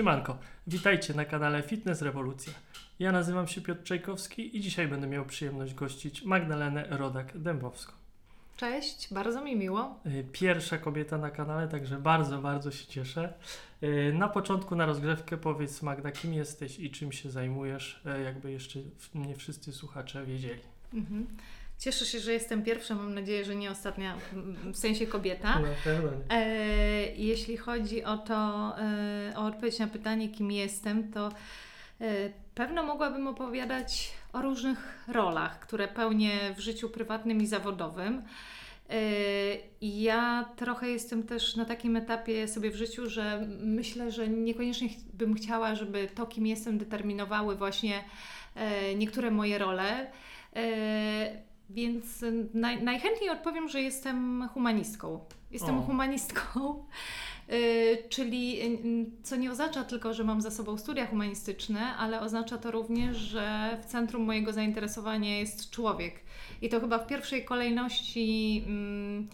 Siemanko, witajcie na kanale Fitness Rewolucja. Ja nazywam się Piotr Czajkowski i dzisiaj będę miał przyjemność gościć Magdalenę Rodak-Dębowską. Cześć, bardzo mi miło. Y, Pierwsza kobieta na kanale, także bardzo, bardzo się cieszę. Y, Na początku, na rozgrzewkę powiedz Magda, kim jesteś i czym się zajmujesz, y, jakby jeszcze nie wszyscy słuchacze wiedzieli. Mhm. Cieszę się, że jestem pierwsza, mam nadzieję, że nie ostatnia, w sensie kobieta. Nie. E, jeśli chodzi o to, e, o odpowiedź na pytanie, kim jestem, to e, pewno mogłabym opowiadać o różnych rolach, które pełnię w życiu prywatnym i zawodowym. E, Ja trochę jestem też na takim etapie sobie w życiu, że myślę, że niekoniecznie bym chciała, żeby to, kim jestem, determinowały właśnie e, niektóre moje role. Więc naj, najchętniej odpowiem, że jestem humanistką. Jestem O. humanistką, y, czyli y, co nie oznacza tylko, że mam za sobą studia humanistyczne, ale oznacza to również, że w centrum mojego zainteresowania jest człowiek. I to chyba w pierwszej kolejności mm,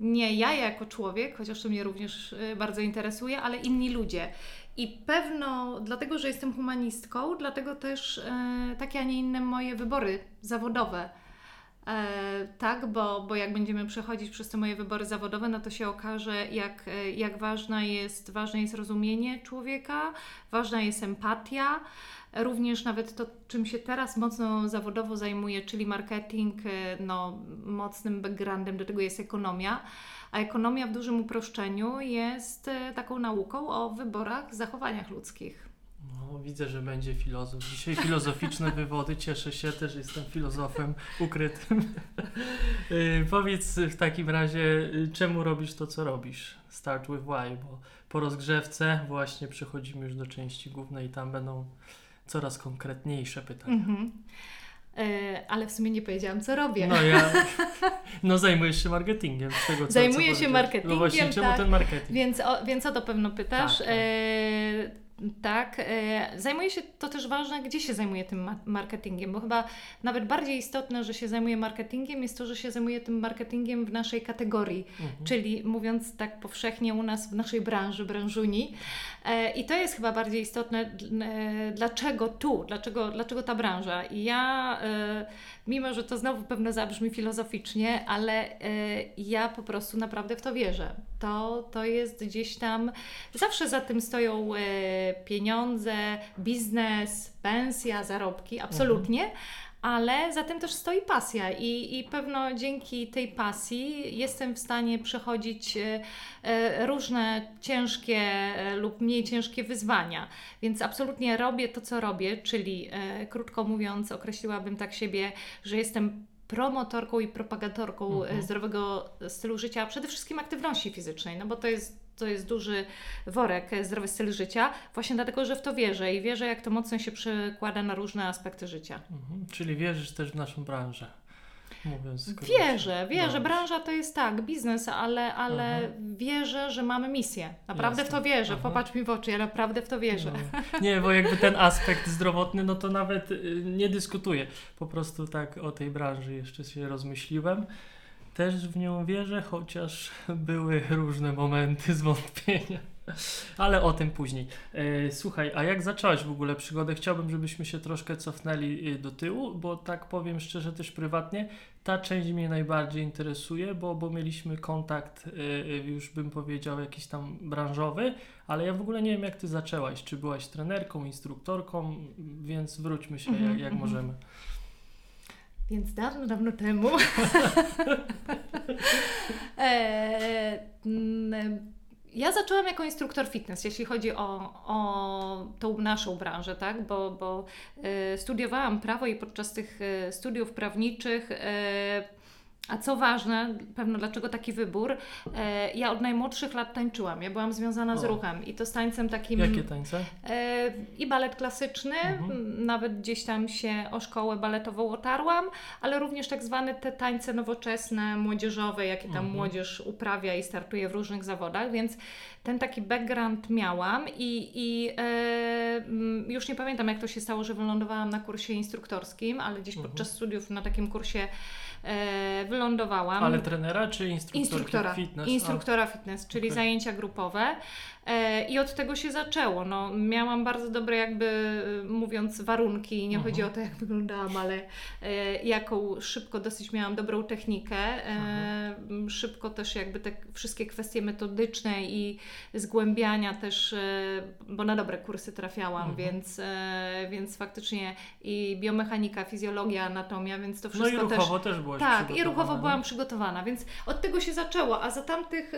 nie ja jako człowiek, chociaż to mnie również y, bardzo interesuje, ale inni ludzie. I pewno dlatego, że jestem humanistką, dlatego też e, takie, a nie inne moje wybory zawodowe. E, tak, bo, bo jak będziemy przechodzić przez te moje wybory zawodowe, no to się okaże, jak, e, jak ważna jest, ważne jest rozumienie człowieka, ważna jest empatia, również nawet to, czym się teraz mocno zawodowo zajmuję, czyli marketing, e, no, mocnym backgroundem do tego jest ekonomia. A ekonomia w dużym uproszczeniu jest taką nauką o wyborach, zachowaniach ludzkich. No, widzę, że będzie filozof. Dzisiaj filozoficzne wywody. Cieszę się, też jestem filozofem ukrytym. Y, Powiedz w takim razie, y, czemu robisz to, co robisz? Start with why, bo po rozgrzewce właśnie przechodzimy już do części głównej i tam będą coraz konkretniejsze pytania. Mhm. E, ale w sumie nie powiedziałam, co robię. No ja, no zajmujesz się marketingiem. Z tego, co, Zajmuję co się powiedziałeś. marketingiem, No właśnie, czemu tak. ten marketing? Więc o, więc o to pewno pytasz. Tak, tak. Tak, e, zajmuję się, to też ważne, gdzie się zajmuję tym ma- marketingiem, bo chyba nawet bardziej istotne, że się zajmuję marketingiem, jest to, że się zajmuję tym marketingiem w naszej kategorii, Mhm. czyli mówiąc tak powszechnie u nas w naszej branży, branżuni. E, I to jest chyba bardziej istotne, e, dlaczego tu, dlaczego, dlaczego ta branża. I ja, e, mimo że to znowu pewno zabrzmi filozoficznie, ale ja po prostu naprawdę w to wierzę. To, to jest gdzieś tam, zawsze za tym stoją pieniądze, biznes, pensja, zarobki, absolutnie. Ale za tym też stoi pasja i, i pewno dzięki tej pasji jestem w stanie przechodzić e, e, różne ciężkie e, lub mniej ciężkie wyzwania. Więc absolutnie robię to, co robię, czyli krótko mówiąc, określiłabym tak siebie, że jestem promotorką i propagatorką Mhm. e, zdrowego stylu życia, a przede wszystkim aktywności fizycznej, no bo to jest to jest duży worek, e, zdrowy styl życia, właśnie dlatego, że w to wierzę i wierzę, jak to mocno się przekłada na różne aspekty życia. Mhm. Czyli wierzysz też w naszą branżę. Mówiąc. Wierzę, wierzę. Branża to jest tak, biznes, ale, ale wierzę, że mamy misję. Naprawdę Jasne. w to wierzę. Mhm. Popatrz mi w oczy, ja naprawdę w to wierzę. No. Nie, bo jakby ten aspekt zdrowotny, no to nawet y, nie dyskutuję. Po prostu tak o tej branży jeszcze się rozmyśliłem. Też w nią wierzę, chociaż były różne momenty zwątpienia. Ale o tym później. E, słuchaj, a jak zacząłeś w ogóle przygodę? Chciałbym, żebyśmy się troszkę cofnęli y, do tyłu, bo tak powiem szczerze też prywatnie, ta część mnie najbardziej interesuje, bo, bo mieliśmy kontakt, y, y, już bym powiedział, jakiś tam branżowy, ale ja w ogóle nie wiem, jak ty zaczęłaś. Czy byłaś trenerką, instruktorką, więc wróćmy się, Mhm, jak, jak mhm. możemy. Więc dawno, dawno temu. e, ja zaczęłam jako instruktor fitness, jeśli chodzi o, o tą naszą branżę, tak? Bo, bo e, studiowałam prawo i podczas tych e, studiów prawniczych. E, a co ważne, pewno dlaczego taki wybór, e, ja od najmłodszych lat tańczyłam. Ja byłam związana z O. ruchem i to z tańcem takim. Jakie tańce? E, I balet klasyczny, Mhm. nawet gdzieś tam się o szkołę baletową otarłam, ale również tak zwane te tańce nowoczesne, młodzieżowe, jakie tam Mhm. młodzież uprawia i startuje w różnych zawodach, więc ten taki background miałam i, i e, m, już nie pamiętam jak to się stało, że wylądowałam na kursie instruktorskim, ale gdzieś Mhm. podczas studiów na takim kursie wylądowałam. Ale trenera czy instruktorki Instruktora, fitness? instruktora fitness, czyli okej. zajęcia grupowe. E, I od tego się zaczęło. No, miałam bardzo dobre, jakby mówiąc, warunki. Nie Mhm. chodzi o to, jak wyglądałam, ale e, jaką szybko dosyć miałam dobrą technikę. E, szybko też jakby te wszystkie kwestie metodyczne i zgłębiania też, e, bo na dobre kursy trafiałam, Mhm. więc, e, więc faktycznie i biomechanika, fizjologia, anatomia, więc to No wszystko i też... ruchowo też, byłaś Tak, i ruchowo nie? byłam przygotowana, więc od tego się zaczęło, a za tamtych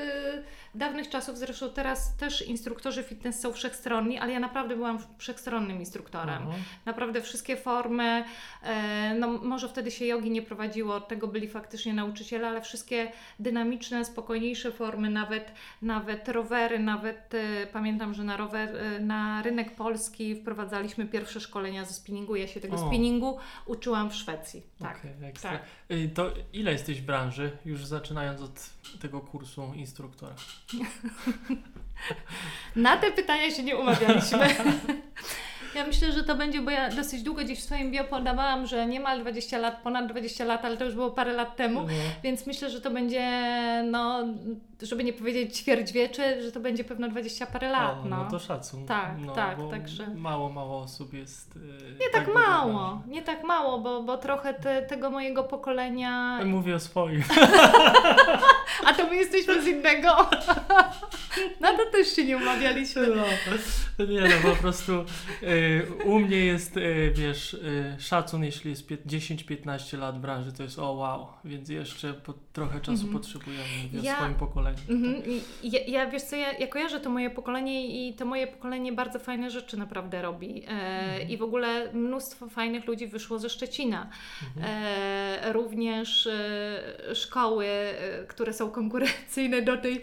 dawnych czasów, zresztą teraz też instruktorzy fitness są wszechstronni, ale ja naprawdę byłam wszechstronnym instruktorem. Mhm. Naprawdę wszystkie formy, e, no może wtedy się jogi nie prowadziło, tego byli faktycznie nauczyciele, ale wszystkie dynamiczne, spokojniejsze formy, nawet, nawet rowery, nawet e, pamiętam, że na, rower, e, na rynek polski wprowadzaliśmy pierwsze szkolenia ze spinningu. Ja się tego O. spinningu uczyłam w Szwecji. Tak. Ekstra. tak. Y, To ile jesteś w branży, już zaczynając od tego kursu instruktora? Na te pytania się nie umawialiśmy. Ja myślę, że to będzie, bo ja dosyć długo gdzieś w swoim bio podawałam, że niemal 20 lat, ponad 20 lat, ale to już było parę lat temu, No. więc myślę, że to będzie, no, żeby nie powiedzieć ćwierćwiecze, że to będzie pewno 20 parę lat. O, no. no to szacun. Tak, no, tak, także- Mało, mało osób jest. y, Nie tak budowlanych. mało, nie tak mało, bo, bo trochę te, tego mojego pokolenia. Mówię o swoim. A to my jesteśmy z innego. No to też się nie umawialiśmy. No, nie no, po prostu y, u mnie jest, y, wiesz, y, szacun, jeśli jest pię- 10-15 lat w branży, to jest o wow, więc jeszcze po, trochę czasu Mhm. potrzebujemy, mówię Ja- swoim pokoleniu. Mhm. I Ja, ja wiesz co, ja, ja kojarzę to moje pokolenie i to moje pokolenie bardzo fajne rzeczy naprawdę robi. E, Mhm. I w ogóle mnóstwo fajnych ludzi wyszło ze Szczecina. Mhm. E, również e, szkoły, e, które są konkurencyjne do tej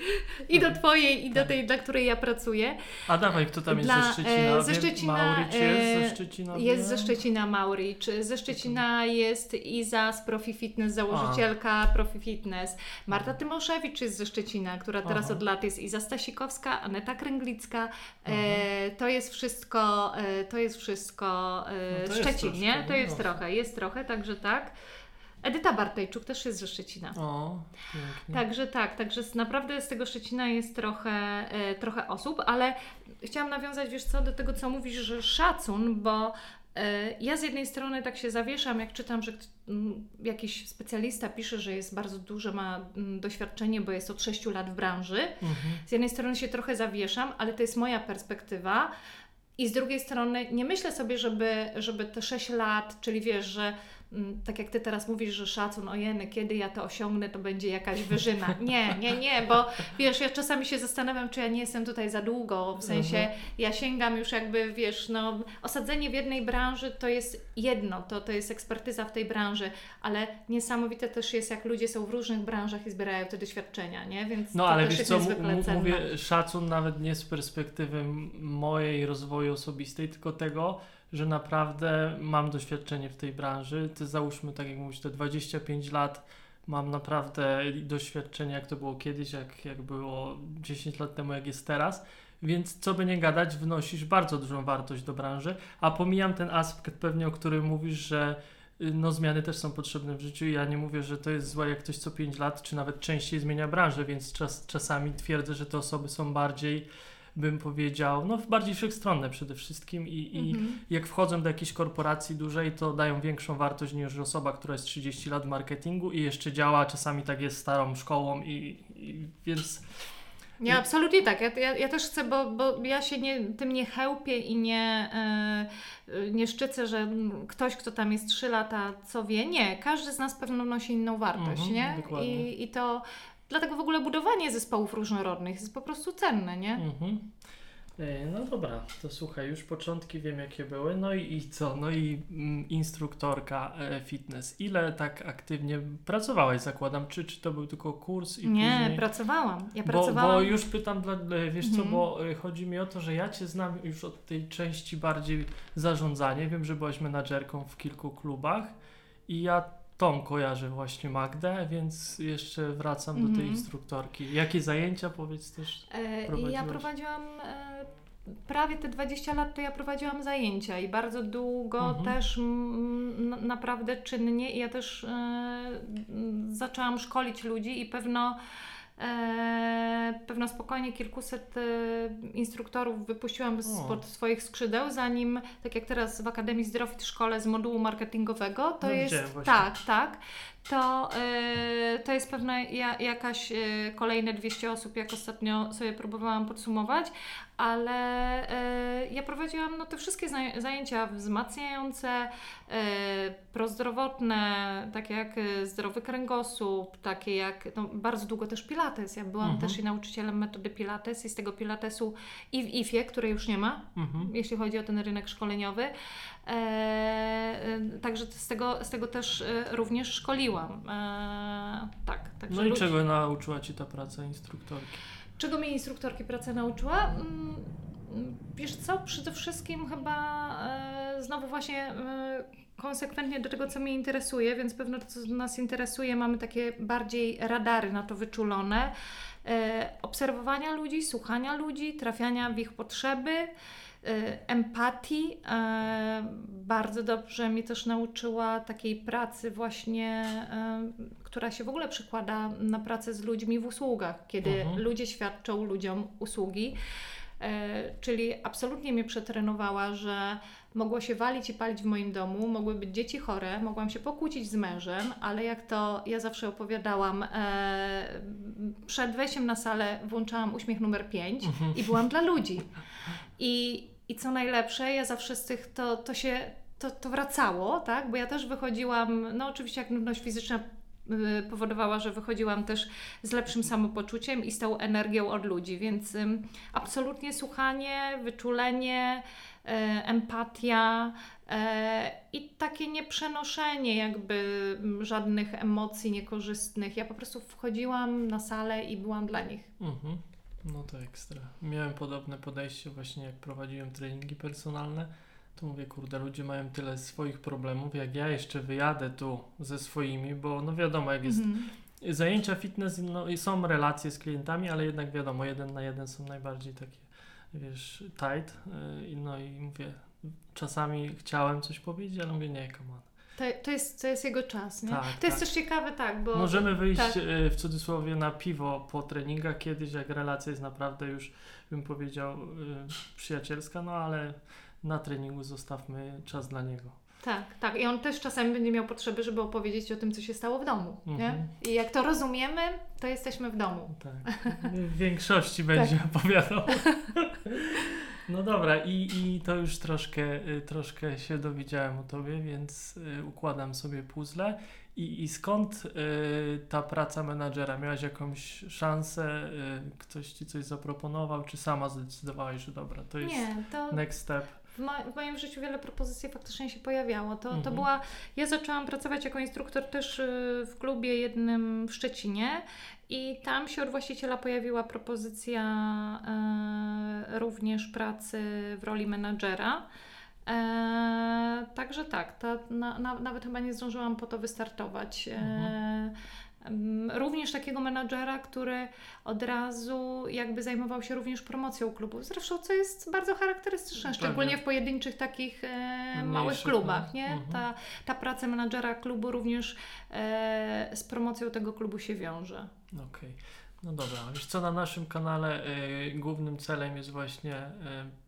i do Twojej, i do Tak. tej, dla której ja pracuję. A dawaj, kto tam jest Dla, ze Szczecina? e, ze Szczecina, jest e, ze Szczecina? Jest ze Szczecina Mauricz, ze Szczecina jest Iza z Profi Fitness, założycielka Profi Fitness. Marta Tymoszewicz jest ze Szczecina, która teraz Aha. od lat jest Iza Stasikowska, Aneta Kręglicka. E, to jest wszystko, e, to jest wszystko e, No to jest Szczecin, troszkę, nie? To jest trochę, jest trochę, także tak. Edyta Bartejczuk też jest ze Szczecina. O, pięknie. Także tak, także naprawdę z tego Szczecina jest trochę, e, trochę osób, ale chciałam nawiązać, wiesz co, do tego, co mówisz, że szacun, bo e, ja z jednej strony tak się zawieszam, jak czytam, że jakiś specjalista pisze, że jest bardzo duże, ma doświadczenie, bo jest od 6 lat w branży. Mhm. Z jednej strony się trochę zawieszam, ale to jest moja perspektywa. I z drugiej strony nie myślę sobie, żeby, żeby te 6 lat, czyli wiesz, że tak jak Ty teraz mówisz, że szacun, ojeny, kiedy ja to osiągnę, to będzie jakaś wyżyna. Nie, nie, nie, bo wiesz, ja czasami się zastanawiam, czy ja nie jestem tutaj za długo, w sensie Mhm. ja sięgam już jakby, wiesz, no osadzenie w jednej branży to jest jedno, to, to jest ekspertyza w tej branży, ale niesamowite też jest, jak ludzie są w różnych branżach i zbierają te doświadczenia, nie? Więc No to ale wiesz co, mówię szacun nawet nie z perspektywy mojej rozwoju osobistej, tylko tego, że naprawdę mam doświadczenie w tej branży. Ty załóżmy, tak jak mówisz, te 25 lat mam naprawdę doświadczenie, jak to było kiedyś, jak, jak było 10 lat temu, jak jest teraz. Więc co by nie gadać, wnosisz bardzo dużą wartość do branży, a pomijam ten aspekt pewnie, o którym mówisz, że y, no, zmiany też są potrzebne w życiu. Ja nie mówię, że to jest złe, jak ktoś co 5 lat, czy nawet częściej zmienia branżę, więc czas, czasami twierdzę, że te osoby są bardziej, bym powiedział, no bardziej wszechstronne przede wszystkim i, i Mhm. jak wchodzą do jakiejś korporacji dużej, to dają większą wartość niż osoba, która jest 30 lat w marketingu i jeszcze działa, czasami tak jest starą szkołą i, i więc Ja absolutnie tak. Ja, ja, ja też chcę, bo, bo ja się nie, tym nie chełpię i nie, e, nie szczycę, że mm, ktoś, kto tam jest 3 lata, co wie. Nie, każdy z nas pewno nosi inną wartość, Mhm, nie? dokładnie. I, I to dlatego w ogóle budowanie zespołów różnorodnych jest po prostu cenne, nie? Mhm. No dobra, to słuchaj, już początki wiem jakie były. No i, i co? No i mm, instruktorka e, fitness. Ile tak aktywnie pracowałaś, zakładam? Czy, czy to był tylko kurs i Nie, później... pracowałam. Ja Bo, pracowałam. bo już pytam, dla, e, wiesz co, Mhm. bo e, chodzi mi o to, że ja Cię znam już od tej części bardziej zarządzanie. Wiem, że byłaś menadżerką w kilku klubach i ja tą kojarzę właśnie Magdę, więc jeszcze wracam do tej Mhm. instruktorki. Jakie zajęcia, powiedz też? E, i ja prowadziłaś? prowadziłam e, prawie te 20 lat, to ja prowadziłam zajęcia i bardzo długo Mhm. też na- naprawdę czynnie. I ja też e, zaczęłam szkolić ludzi i pewno pewno spokojnie kilkuset e, instruktorów wypuściłam spod swoich skrzydeł, zanim, tak jak teraz w Akademii Zdrowit Szkole z modułu marketingowego, to No, jest. Tak, tak. To, e, to jest pewna ja, jakaś e, kolejne 200 osób, jak ostatnio sobie próbowałam podsumować, ale e, ja prowadziłam no, te wszystkie zaj- zajęcia wzmacniające, e, prozdrowotne, takie jak e, zdrowy kręgosłup, takie jak no, bardzo długo też pilates. Ja byłam Mhm. też i nauczycielem metody pilates i z tego pilatesu i w IFie, której już nie ma, Mhm. jeśli chodzi o ten rynek szkoleniowy. E, e, także z tego, z tego też e, również szkoliłam. Tak, także No i lu- czego nauczyła Ci ta praca instruktorki? Czego mnie instruktorki pracy nauczyła? Mm, mm, Wiesz co, przede wszystkim chyba znowu właśnie konsekwentnie do tego, co mnie interesuje, więc pewno to, co nas interesuje, mamy takie bardziej radary na to wyczulone. Obserwowania ludzi, słuchania ludzi, trafiania w ich potrzeby, empatii. E, bardzo dobrze mnie też nauczyła takiej pracy właśnie, e, która się w ogóle przykłada na pracę z ludźmi w usługach, kiedy Mhm. ludzie świadczą ludziom usługi. Czyli absolutnie mnie przetrenowała, że mogło się walić i palić w moim domu, mogły być dzieci chore, mogłam się pokłócić z mężem, ale jak to ja zawsze opowiadałam, e, przed wejściem na salę włączałam uśmiech numer 5 i byłam dla ludzi. I, I co najlepsze, ja zawsze z tych, to, to się, to, to wracało, tak, bo ja też wychodziłam, no oczywiście aktywność fizyczna y, powodowała, że wychodziłam też z lepszym samopoczuciem i z tą energią od ludzi, więc absolutnie słuchanie, wyczulenie, e, empatia e, i takie nieprzenoszenie jakby żadnych emocji niekorzystnych. Ja po prostu wchodziłam na salę i byłam dla nich. Mhm. No to ekstra. Miałem podobne podejście właśnie jak prowadziłem treningi personalne. To mówię, kurde, ludzie mają tyle swoich problemów, jak ja jeszcze wyjadę tu ze swoimi, bo no wiadomo, jak jest Mhm. zajęcia fitness, no i są relacje z klientami, ale jednak wiadomo, jeden na jeden są najbardziej takie, wiesz, tight. I No i mówię, czasami chciałem coś powiedzieć, ale mówię, nie, come on. To, to, jest, to jest jego czas, nie? Tak, to jest tak. też ciekawe, tak, bo... Możemy wyjść tak. e, w cudzysłowie na piwo po treningach kiedyś, jak relacja jest naprawdę już, bym powiedział, e, przyjacielska, no ale na treningu zostawmy czas dla niego. Tak, tak. I on też czasami będzie miał potrzeby, żeby opowiedzieć o tym, co się stało w domu, nie? Mhm. I jak to rozumiemy, to jesteśmy w domu. Tak. W większości będzie opowiadał. No dobra, i, i to już troszkę, y, troszkę się dowiedziałem o tobie, więc y, układam sobie puzzle. I, I skąd y, ta praca menadżera? Miałaś jakąś szansę? Ktoś ci coś zaproponował, czy sama zdecydowałaś, że dobra, to jest Nie, to next step? w, w moim życiu wiele propozycji faktycznie się pojawiało. To, to Mhm. była... Ja zaczęłam pracować jako instruktor też w klubie jednym w Szczecinie i tam się od właściciela pojawiła propozycja e, również pracy w roli menadżera. E, także tak, ta, na, na, nawet chyba nie zdążyłam po to wystartować. E, em, Również takiego menadżera, który od razu jakby zajmował się również promocją klubów. Zresztą co jest bardzo charakterystyczne, szczególnie w pojedynczych takich e, małych Mniejszych, klubach. no. Nie? Mhm. Ta, ta praca menadżera klubu również e, z promocją tego klubu się wiąże. Okej. No dobra, wiesz co, na naszym kanale y, głównym celem jest właśnie y,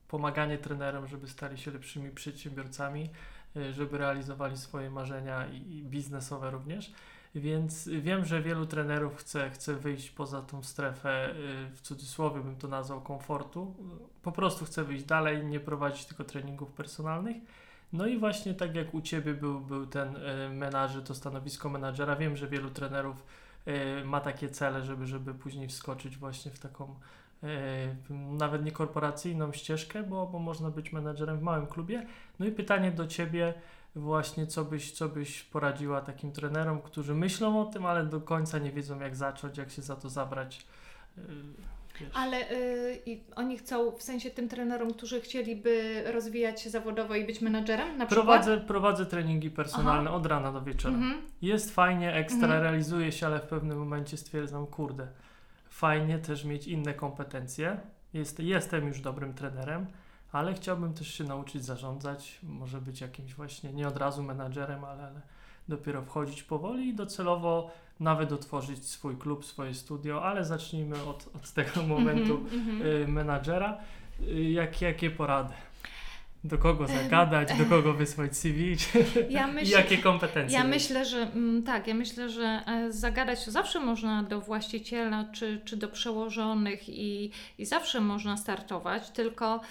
pomaganie trenerom, żeby stali się lepszymi przedsiębiorcami, y, żeby realizowali swoje marzenia i, i biznesowe również. Więc wiem, że wielu trenerów chce, chce wyjść poza tą strefę, w cudzysłowie bym to nazwał, komfortu. Po prostu chce wyjść dalej, nie prowadzić tylko treningów personalnych. No i właśnie tak jak u Ciebie był, był ten menadżer, to stanowisko menadżera, wiem, że wielu trenerów ma takie cele, żeby, żeby później wskoczyć właśnie w taką y, nawet nie korporacyjną ścieżkę, bo, bo można być menadżerem w małym klubie. No i pytanie do Ciebie właśnie, co byś, co byś poradziła takim trenerom, którzy myślą o tym, ale do końca nie wiedzą jak zacząć, jak się za to zabrać. Wiesz. Ale y, i oni chcą, w sensie tym trenerom, którzy chcieliby rozwijać się zawodowo i być menadżerem na przykład? Prowadzę, prowadzę treningi personalne od rana do wieczora. Mhm. Jest fajnie, ekstra, Mhm. realizuje się, ale w pewnym momencie stwierdzam, kurde, fajnie też mieć inne kompetencje. Jest, jestem już dobrym trenerem, ale chciałbym też się nauczyć zarządzać, może być jakimś właśnie, nie od razu menadżerem, ale, ale dopiero wchodzić powoli i docelowo nawet otworzyć swój klub, swoje studio, ale zacznijmy od, od tego momentu Mhm, mhm. y, menadżera. Y, jak, jakie porady? Do kogo zagadać, do kogo wysłać CV Ja i myślę, jakie kompetencje? Ja mieć? myślę, że mm, tak, ja myślę, że e, zagadać to zawsze można do właściciela czy, czy do przełożonych i, i zawsze można startować, tylko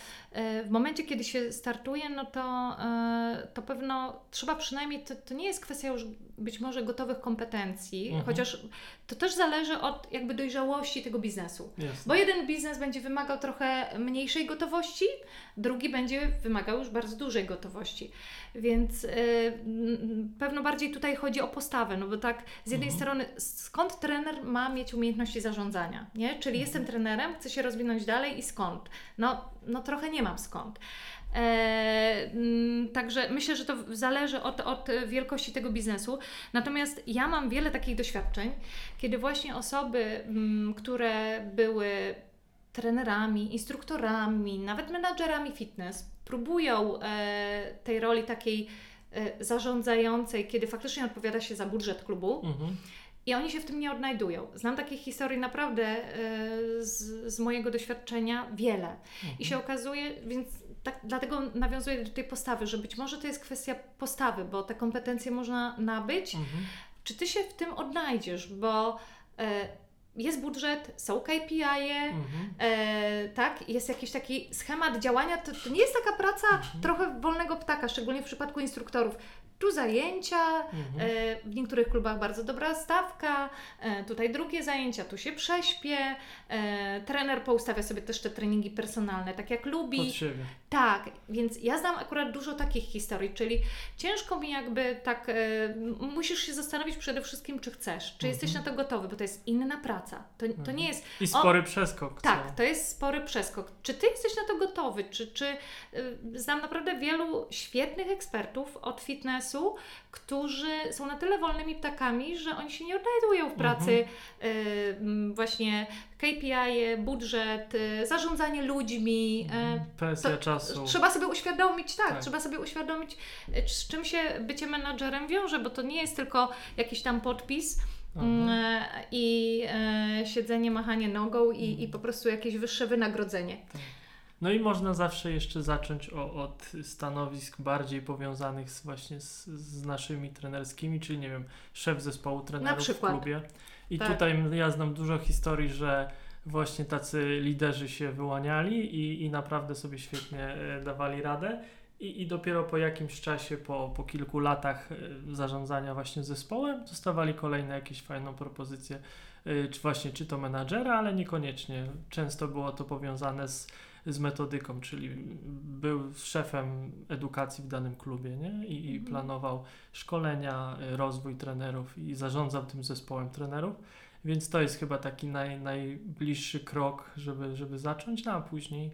w momencie, kiedy się startuje, no to, e, to pewno trzeba przynajmniej, to, to nie jest kwestia już być może gotowych kompetencji, Mhm. chociaż to też zależy od jakby dojrzałości tego biznesu. Jasne. Bo jeden biznes będzie wymagał trochę mniejszej gotowości, drugi będzie wymagał już bardzo dużej gotowości. Więc y, pewno bardziej tutaj chodzi o postawę, no bo tak z jednej Mhm. strony skąd trener ma mieć umiejętności zarządzania, nie? Czyli jestem Mhm. trenerem, chcę się rozwinąć dalej i skąd? No, no trochę nie mam skąd. E, mm, także myślę, że to zależy od, od wielkości tego biznesu. Natomiast ja mam wiele takich doświadczeń, kiedy właśnie osoby, mm, które były trenerami, instruktorami, nawet menadżerami fitness, próbują e, tej roli takiej e, zarządzającej, kiedy faktycznie odpowiada się za budżet klubu Mhm. i oni się w tym nie odnajdują. Znam takich historii naprawdę e, z, z mojego doświadczenia wiele. I się okazuje, więc tak, dlatego nawiązuję do tej postawy, że być może to jest kwestia postawy, bo te kompetencje można nabyć. Mhm. Czy ty się w tym odnajdziesz, bo jest budżet, są KPI-e, Mhm. E, tak, jest jakiś taki schemat działania, to, to nie jest taka praca Mhm. trochę wolnego ptaka, szczególnie w przypadku instruktorów. Tu zajęcia, Mhm. e, w niektórych klubach bardzo dobra stawka, e, tutaj drugie zajęcia, tu się prześpię, e, trener poustawia sobie też te treningi personalne, tak jak lubi. Tak, więc ja znam akurat dużo takich historii, czyli ciężko mi jakby tak, e, musisz się zastanowić przede wszystkim, czy chcesz, czy jesteś na to gotowy, bo to jest inna praca. To, to Mhm. nie jest I spory przeskok. tak, to jest spory przeskok. Czy ty jesteś na to gotowy? Czy, czy y, znam naprawdę wielu świetnych ekspertów od fitnessu, którzy są na tyle wolnymi ptakami, że oni się nie odnajdują w pracy y, m, właśnie KPI, budżet, y, zarządzanie ludźmi. Mhm. y, Presja czasu. Trzeba sobie uświadomić, tak, Tak. trzeba sobie uświadomić, y, z czym się bycie menadżerem wiąże, bo to nie jest tylko jakiś tam podpis, Mhm. Mm, i siedzenie, machanie nogą i, i po prostu jakieś wyższe wynagrodzenie. No i można zawsze jeszcze zacząć o, od stanowisk bardziej powiązanych z, właśnie z, z naszymi trenerskimi, czyli nie wiem, szef zespołu trenerów w klubie. I Tak. tutaj ja znam dużo historii, że właśnie tacy liderzy się wyłaniali i, i naprawdę sobie świetnie e, dawali radę. I, I dopiero po jakimś czasie, po, po kilku latach e, zarządzania właśnie zespołem, dostawali kolejne jakieś fajną propozycję, e, czy właśnie czy to menadżera, ale niekoniecznie. Często było to powiązane z, z metodyką, czyli był szefem edukacji w danym klubie nie? I, i Mhm. planował szkolenia, rozwój trenerów i zarządzał tym zespołem trenerów. Więc to jest chyba taki naj, najbliższy krok, żeby, żeby zacząć, no a później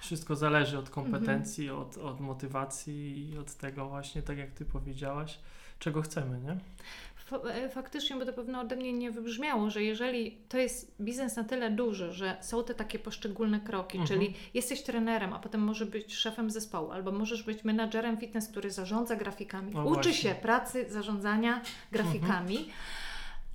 wszystko zależy od kompetencji, od, od motywacji i od tego właśnie, tak jak Ty powiedziałaś, czego chcemy, nie? E, faktycznie, bo to pewno ode mnie nie wybrzmiało, że jeżeli to jest biznes na tyle duży, że są te takie poszczególne kroki, Mhm. czyli jesteś trenerem, a potem możesz być szefem zespołu, albo możesz być menadżerem fitness, który zarządza grafikami, No uczy właśnie. się pracy zarządzania grafikami.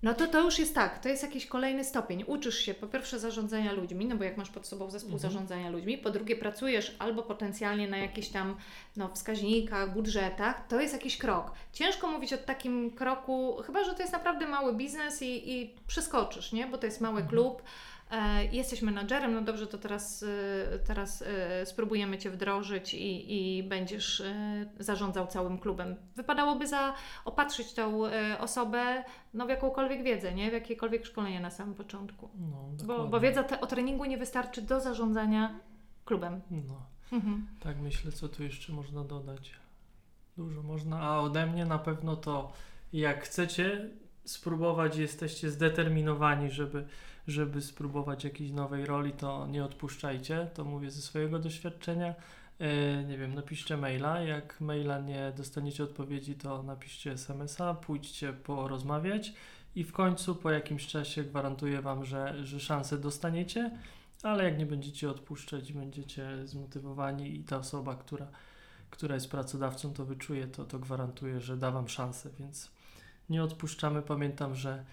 No to to już jest tak, to jest jakiś kolejny stopień. Uczysz się po pierwsze zarządzania ludźmi, no bo jak masz pod sobą zespół Mhm. zarządzania ludźmi, po drugie pracujesz albo potencjalnie na jakichś tam no, wskaźnikach, budżetach, to jest jakiś krok. Ciężko mówić o takim kroku, chyba że to jest naprawdę mały biznes i, i przeskoczysz, nie? Bo to jest mały Mhm. klub. E, jesteś menadżerem, no dobrze, to teraz, e, teraz e, spróbujemy Cię wdrożyć i, i będziesz e, zarządzał całym klubem. Wypadałoby zaopatrzyć tą osobę no, w jakąkolwiek wiedzę, nie? w jakiekolwiek szkolenie na samym początku. No, Bo, bo wiedza te, o treningu nie wystarczy do zarządzania klubem. No, Mhm. tak myślę, co tu jeszcze można dodać. Dużo można, a ode mnie na pewno to, jak chcecie spróbować, jesteście zdeterminowani, żeby, żeby spróbować jakiejś nowej roli, to nie odpuszczajcie, to mówię ze swojego doświadczenia. E, nie wiem, napiszcie maila, jak maila nie dostaniecie odpowiedzi, to napiszcie smsa, pójdźcie porozmawiać i w końcu po jakimś czasie gwarantuję Wam, że, że szansę dostaniecie, ale jak nie będziecie odpuszczać, będziecie zmotywowani i ta osoba, która, która jest pracodawcą, to wyczuje, to, to gwarantuje, że da Wam szansę, więc nie odpuszczamy. Pamiętam, że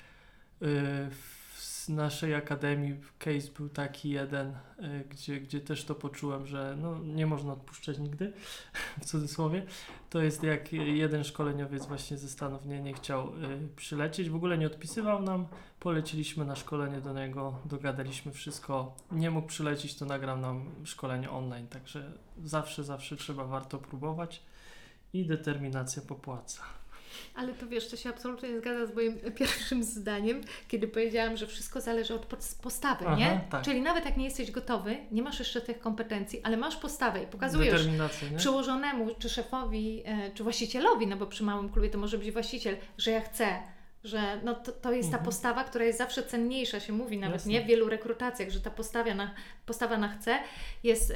w naszej akademii case był taki jeden, y, gdzie, gdzie też to poczułem, że no, nie można odpuszczać nigdy, w cudzysłowie. To jest jak jeden szkoleniowiec właśnie ze Stanów nie, nie chciał y, przylecieć, w ogóle nie odpisywał nam, poleciliśmy na szkolenie do niego, dogadaliśmy wszystko, nie mógł przylecieć, to nagram nam szkolenie online, także zawsze, zawsze trzeba warto próbować i determinacja popłaca. Ale to wiesz, to się absolutnie nie zgadza z moim pierwszym zdaniem, kiedy powiedziałam, że wszystko zależy od postawy, Aha, nie? Tak. Czyli nawet jak nie jesteś gotowy, nie masz jeszcze tych kompetencji, ale masz postawę i pokazujesz przełożonemu, czy szefowi, e, czy właścicielowi, no bo przy małym klubie to może być właściciel, że ja chcę że no to, to jest ta mhm. postawa, która jest zawsze cenniejsza, się mówi nawet Jasne. nie w wielu rekrutacjach, że ta postawa na, postawa na chce jest y,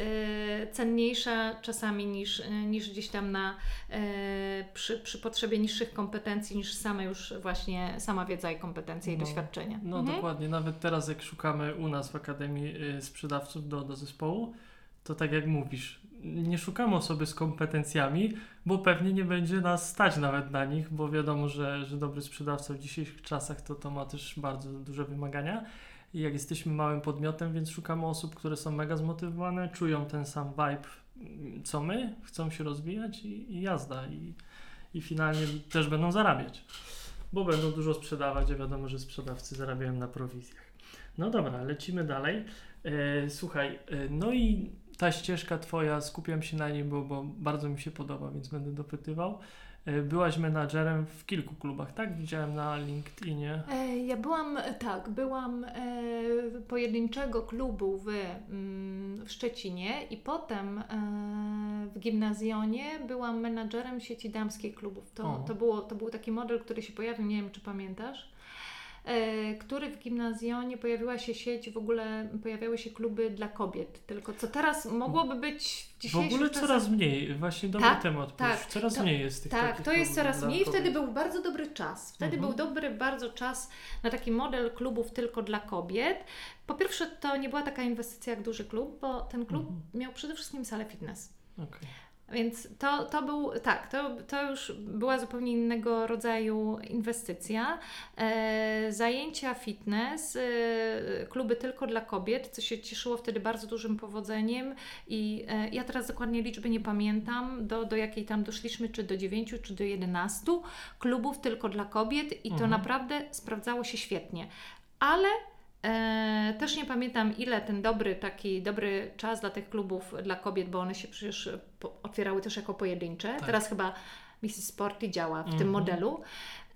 cenniejsza czasami niż, y, niż gdzieś tam na, y, przy, przy potrzebie niższych kompetencji, niż same już właśnie sama wiedza i kompetencje no, i doświadczenia. No mhm. dokładnie, nawet teraz jak szukamy u nas w Akademii Sprzedawców do, do zespołu, to tak jak mówisz, nie szukamy osoby z kompetencjami, bo pewnie nie będzie nas stać nawet na nich, bo wiadomo, że, że dobry sprzedawca w dzisiejszych czasach to, to ma też bardzo duże wymagania. I jak jesteśmy małym podmiotem, więc szukamy osób, które są mega zmotywowane, czują ten sam vibe co my, chcą się rozwijać i, i jazda. I, I finalnie też będą zarabiać, bo będą dużo sprzedawać, a wiadomo, że sprzedawcy zarabiają na prowizjach. No dobra, lecimy dalej. E, słuchaj, e, no i ta ścieżka Twoja, skupiam się na niej, bo, bo bardzo mi się podoba, więc będę dopytywał. E, byłaś menadżerem w kilku klubach, tak? Widziałem na LinkedInie. E, ja byłam, tak, byłam e, pojedynczego klubu w, mm, w Szczecinie i potem w gimnazjonie byłam menadżerem sieci damskich klubów. To, to, było, to był taki model, który się pojawił, nie wiem czy pamiętasz. E, który w gimnazjonie pojawiła się sieć, w ogóle pojawiały się kluby dla kobiet. Tylko co teraz mogłoby być w dzisiejszych W ogóle czasach... coraz mniej, właśnie dobry tak, temat. Tak, coraz to, mniej jest tych Tak, to jest coraz mniej. Kobiet. Wtedy był bardzo dobry czas. Wtedy mhm. był dobry bardzo czas na taki model klubów tylko dla kobiet. Po pierwsze, to nie była taka inwestycja jak duży klub, bo ten klub mhm. miał przede wszystkim salę fitness. Okay. Więc to, to był, tak, to, to już była zupełnie innego rodzaju inwestycja. E, zajęcia fitness, e, kluby tylko dla kobiet, co się cieszyło wtedy bardzo dużym powodzeniem i e, ja teraz dokładnie liczby nie pamiętam, do, do jakiej tam doszliśmy, czy do 9, czy do 11 klubów tylko dla kobiet i to mhm. naprawdę sprawdzało się świetnie. Ale E, też nie pamiętam, ile ten dobry, taki dobry czas dla tych klubów dla kobiet, bo one się przecież otwierały też jako pojedyncze. Tak. Teraz chyba Mrs. Sporty działa w mm -hmm. tym mhm. modelu.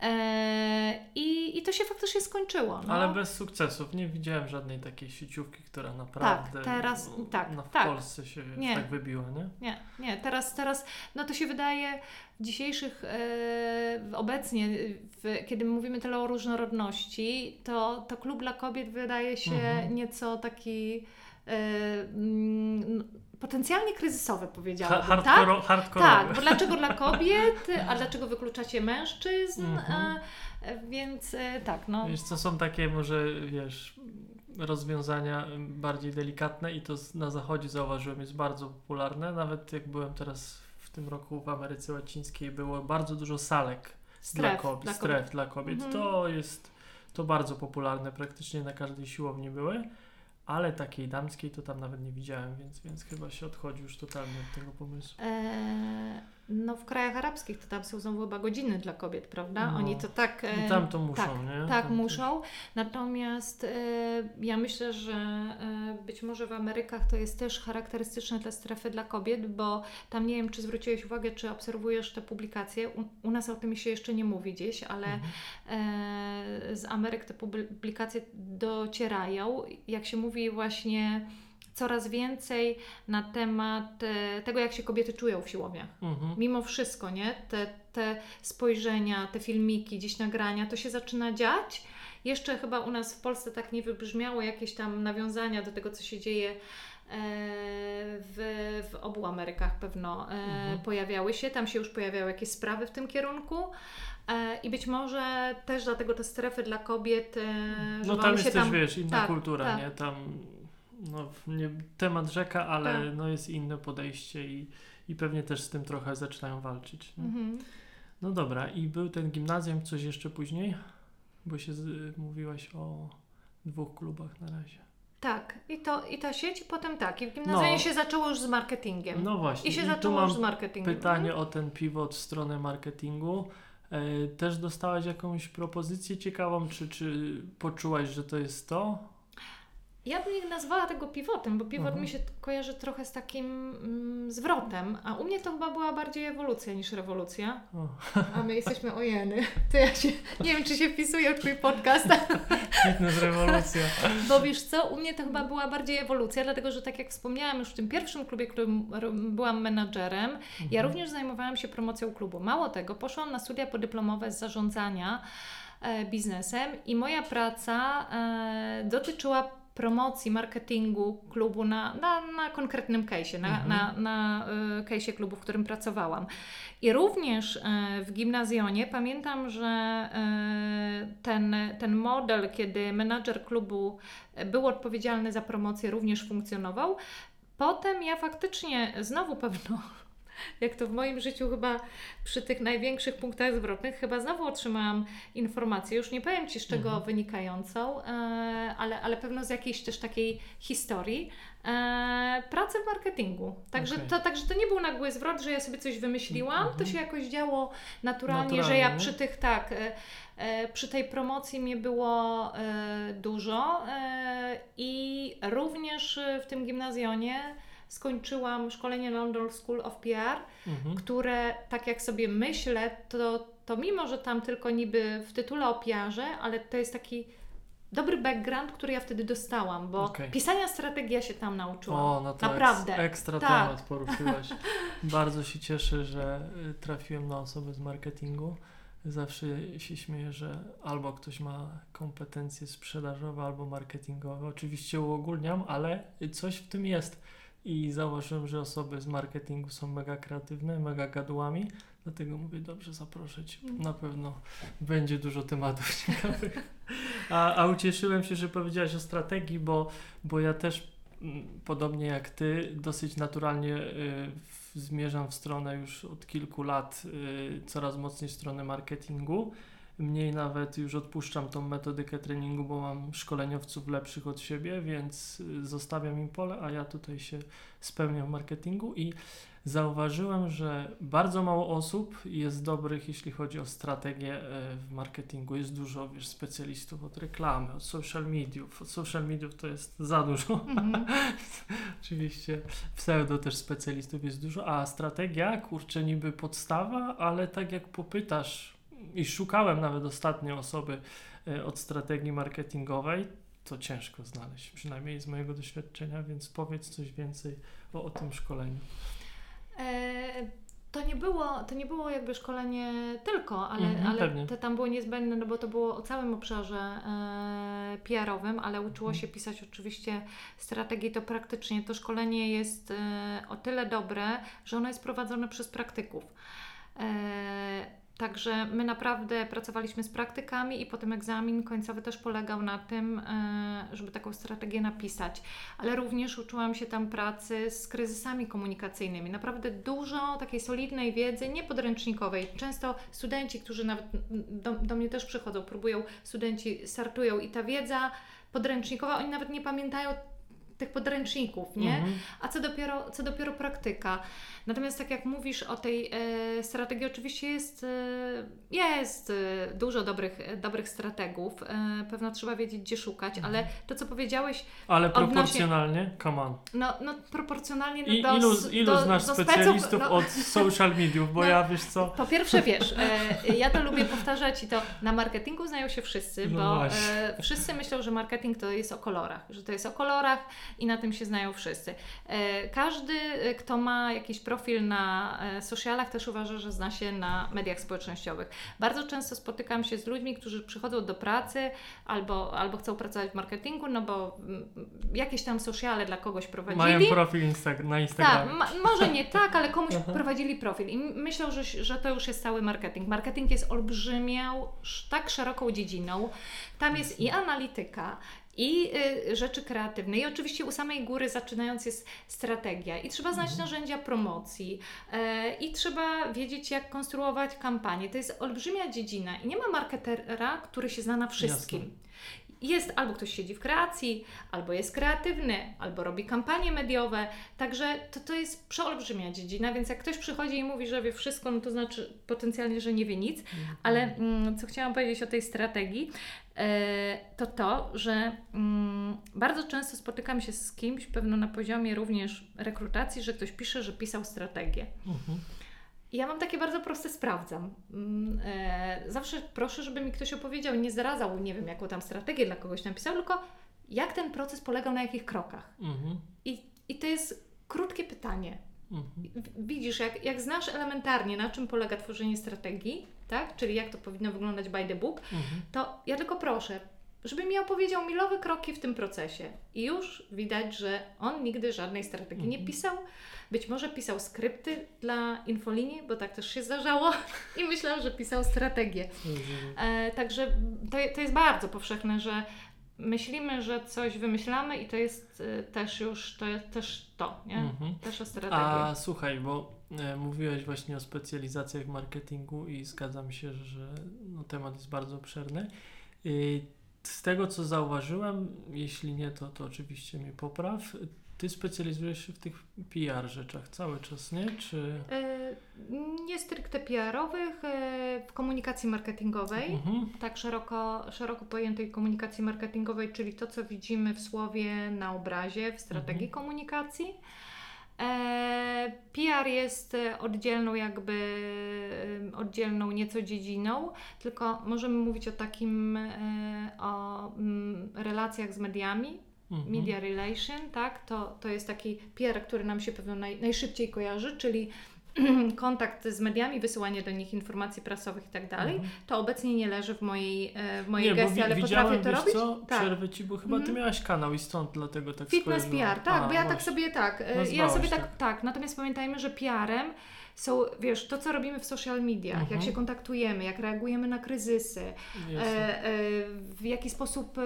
E, I, I to się faktycznie skończyło. No. Ale bez sukcesów. Nie widziałem żadnej takiej sieciówki, która naprawdę tak, teraz, no, tak, w tak. Polsce się nie. tak wybiła, nie? Nie, nie. Teraz, teraz no to się wydaje w dzisiejszych, e, obecnie, w, kiedy mówimy tyle o różnorodności, to, to klub dla kobiet wydaje się mhm. nieco taki e, mm, potencjalnie kryzysowe, powiedziałabym. Hardcore, tak? hardcore. Tak, bo dlaczego dla kobiet, a dlaczego wykluczacie mężczyzn? Mhm. A, więc e, tak, no. Wiesz, co są takie może, wiesz, rozwiązania bardziej delikatne i to na zachodzie zauważyłem jest bardzo popularne. Nawet jak byłem teraz w tym roku w Ameryce Łacińskiej, było bardzo dużo salek stref dla kobiet, dla stref kobiet. dla kobiet. Mhm. To jest to bardzo popularne, praktycznie na każdej siłowni były ale takiej damskiej to tam nawet nie widziałem, więc, więc chyba się odchodzi już totalnie od tego pomysłu. Eee, no w krajach arabskich to tam są znowu chyba godziny dla kobiet, prawda? No. Oni to tak... I tam to muszą, tak, nie? Tak, tam muszą. Też. Natomiast e, ja myślę, że e, być może w Amerykach to jest też charakterystyczne te strefy dla kobiet, bo tam nie wiem, czy zwróciłeś uwagę, czy obserwujesz te publikacje. U, u nas o tym się jeszcze nie mówi gdzieś, ale mhm. e, z Ameryk te publikacje docierają. Jak się mówi właśnie coraz więcej na temat e, tego, jak się kobiety czują w siłowniach. Mhm. Mimo wszystko, nie? Te, te spojrzenia, te filmiki, gdzieś nagrania, to się zaczyna dziać. Jeszcze chyba u nas w Polsce tak nie wybrzmiało jakieś tam nawiązania do tego, co się dzieje e, w, w obu Amerykach pewno e, mhm. pojawiały się. Tam się już pojawiały jakieś sprawy w tym kierunku. I być może też dlatego te strefy dla kobiet. No tam jest też, tam... wiesz, inna tak, kultura, tak. nie? Tam no, nie, temat rzeka, ale tak. no, jest inne podejście i, i pewnie też z tym trochę zaczynają walczyć. Mhm. No dobra, i był ten gimnazjum, coś jeszcze później? Bo się z, mówiłaś o dwóch klubach na razie. Tak, i, to, i ta sieć, i potem tak. I w gimnazjum No. się zaczęło już z marketingiem. No właśnie. I się tu zaczęło już z marketingiem. pytanie o ten pivot w stronę marketingu. E, Też dostałaś jakąś propozycję ciekawą, czy, czy poczułaś, że to jest to? Ja bym nie nazwała tego pivotem, bo pivot Mhm. mi się kojarzy trochę z takim mm, zwrotem, a u mnie to chyba była bardziej ewolucja niż rewolucja. O, A my jesteśmy ojeny. To ja się, nie wiem, czy się wpisuje w Twój podcast, fitness rewolucja. bo wiesz co, u mnie to chyba była bardziej ewolucja, dlatego że tak jak wspomniałam już w tym pierwszym klubie, którym byłam menadżerem, ja Mhm. również zajmowałam się promocją klubu. Mało tego, poszłam na studia podyplomowe z zarządzania e, biznesem i moja praca e, dotyczyła promocji, marketingu klubu na, na, na konkretnym case'ie, na, Mhm. na, na e, case'ie klubu, w którym pracowałam. I również e, w gimnazjonie pamiętam, że e, ten, ten model, kiedy menadżer klubu był odpowiedzialny za promocję, również funkcjonował. Potem ja faktycznie znowu pewno, jak to w moim życiu chyba przy tych największych punktach zwrotnych, chyba znowu otrzymałam informację, już nie powiem Ci z czego Mhm. wynikającą, e, ale, ale pewno z jakiejś też takiej historii, e, pracę w marketingu. Także, Okej. to, także to nie był nagły zwrot, że ja sobie coś wymyśliłam, to Mhm. się jakoś działo naturalnie, że Naturalnie, ja nie? przy tych, tak, e, przy tej promocji mnie było dużo i również w tym gimnazjonie skończyłam szkolenie London School of PR, Mhm. które tak jak sobie myślę, to, to mimo, że tam tylko niby w tytule o PR-ze, ale to jest taki dobry background, który ja wtedy dostałam, bo Okej. pisania strategii ja się tam nauczyłam. O, no to Naprawdę. Eks, ekstra Tak. temat poruszyłaś. Bardzo się cieszę, że y, trafiłem na osobę z marketingu. Zawsze się śmieję, że albo ktoś ma kompetencje sprzedażowe, albo marketingowe. Oczywiście uogólniam, ale coś w tym jest. I zauważyłem, że osoby z marketingu są mega kreatywne, mega gadułami. Dlatego mówię, dobrze, zaproszę Cię. Na pewno będzie dużo tematów ciekawych. A, a ucieszyłem się, że powiedziałaś o strategii, bo, bo ja też mm, podobnie jak Ty, dosyć naturalnie y, w, zmierzam w stronę już od kilku lat, y, coraz mocniej w stronę marketingu. Mniej nawet już odpuszczam tą metodykę treningu, bo mam szkoleniowców lepszych od siebie, więc y, zostawiam im pole, a ja tutaj się spełniam w marketingu i zauważyłem, że bardzo mało osób jest dobrych, jeśli chodzi o strategię e, w marketingu. Jest dużo wiesz, specjalistów od reklamy, od social mediów. Od social mediów to jest za dużo. Mhm. Oczywiście pseudo też specjalistów jest dużo, a strategia, kurczę, niby podstawa, ale tak jak popytasz i szukałem nawet ostatnio osoby e, od strategii marketingowej, to ciężko znaleźć, przynajmniej z mojego doświadczenia, więc powiedz coś więcej o, o tym szkoleniu. E, to nie było, to nie było jakby szkolenie tylko, ale, Mhm, ale to tam było niezbędne, no bo to było o całym obszarze e, PR-owym, ale uczyło Mhm. się pisać oczywiście strategii, to praktycznie to szkolenie jest e, o tyle dobre, że ono jest prowadzone przez praktyków. E, Także my naprawdę pracowaliśmy z praktykami i potem egzamin końcowy też polegał na tym, e, żeby taką strategię napisać. Ale również uczyłam się tam pracy z kryzysami komunikacyjnymi. Naprawdę dużo takiej solidnej wiedzy, nie podręcznikowej. Często studenci, którzy nawet do, do mnie też przychodzą, próbują, studenci startują i ta wiedza podręcznikowa, oni nawet nie pamiętają tych podręczników, nie? Mhm. A co dopiero, co dopiero praktyka. Natomiast tak jak mówisz o tej e, strategii, oczywiście jest, e, jest e, dużo dobrych, dobrych strategów. E, pewno trzeba wiedzieć, gdzie szukać, Mhm. ale to, co powiedziałeś, Ale Odnośnie- proporcjonalnie, come on. no, no proporcjonalnie no, I, do, ilu, do, ilu znasz do specjalistów speców, no, od social mediów, bo No. ja wiesz co, Po pierwsze, wiesz, e, ja to lubię powtarzać i to na marketingu znają się wszyscy, No bo wszyscy myślą, że marketing to jest o kolorach, że to jest o kolorach i na tym się znają wszyscy. E, każdy, e, kto ma jakiś profil na e, socialach, też uważa, że zna się na mediach społecznościowych. Bardzo często spotykam się z ludźmi, którzy przychodzą do pracy albo, albo chcą pracować w marketingu, no bo mm, jakieś tam sociale dla kogoś prowadzili. mają profil Insta- na Tak, Instagramie. ma, może nie tak, ale komuś prowadzili profil i myślą, że, że to już jest cały marketing. Marketing jest olbrzymią, tak szeroką dziedziną. Tam jest i analityka, i y, rzeczy kreatywne. I oczywiście u samej góry zaczynając jest strategia i trzeba znać Mhm. narzędzia promocji e, i trzeba wiedzieć jak konstruować kampanię. To jest olbrzymia dziedzina i nie ma marketera, który się zna na wszystkim. Jasne. Jest albo ktoś siedzi w kreacji, albo jest kreatywny, albo robi kampanie mediowe. Także to, to jest przeolbrzymia dziedzina, więc jak ktoś przychodzi i mówi, że wie wszystko, no to znaczy potencjalnie, że nie wie nic. Mhm. Ale mm, co chciałam powiedzieć o tej strategii, e, to to, że mm, bardzo często spotykam się z kimś, pewno na poziomie również rekrutacji, że ktoś pisze, że pisał strategię. Mhm. I ja mam takie bardzo proste, sprawdzam. Mm, e, zawsze proszę, żeby mi ktoś opowiedział, nie zdradzał, nie wiem, jaką tam strategię dla kogoś napisał, tylko jak ten proces polegał na jakich krokach. Mhm. I, i to jest krótkie pytanie. Mhm. Widzisz, jak, jak znasz elementarnie, na czym polega tworzenie strategii, tak? czyli jak to powinno wyglądać by the book, Mhm. to ja tylko proszę, żeby mi opowiedział milowe kroki w tym procesie. I już widać, że on nigdy żadnej strategii nie Mhm. pisał. Być może pisał skrypty dla infolinii, bo tak też się zdarzało i myślał, że pisał strategię. Rozumiem. E, także to, to jest bardzo powszechne, że myślimy, że coś wymyślamy i to jest e, też już to, jest też to, nie? Mhm. Też o strategii. A słuchaj, bo e, mówiłeś właśnie o specjalizacjach w marketingu i zgadzam się, że no, temat jest bardzo obszerny. I z tego co zauważyłem, jeśli nie, to, to oczywiście mnie popraw. Ty specjalizujesz się w tych PR rzeczach cały czas, nie? Czy... E, nie stricte PR-owych, e, w komunikacji marketingowej. Mhm. tak szeroko, szeroko pojętej komunikacji marketingowej, czyli to, co widzimy w słowie na obrazie, w strategii Mhm. komunikacji. E, PR jest oddzielną jakby, oddzielną nieco dziedziną, tylko możemy mówić o takim, o mm, relacjach z mediami. Media relation, tak? To, to jest taki PR, który nam się pewno naj, najszybciej kojarzy, czyli kontakt z mediami, wysyłanie do nich informacji prasowych i tak dalej. Mhm. To obecnie nie leży w mojej, e, w mojej Nie, gestii, ale potrafię to robić. co, tak. przerwę Ci, bo chyba Ty Mhm. miałaś kanał i stąd dlatego tak Fitness. PR, tak, A, bo ja tak właśnie. sobie tak, e, ja Nazwałaś sobie tak, tak. tak, natomiast pamiętajmy, że PR-em są, wiesz, to co robimy w social mediach, Mhm. jak się kontaktujemy, jak reagujemy na kryzysy, e, e, w jaki sposób e,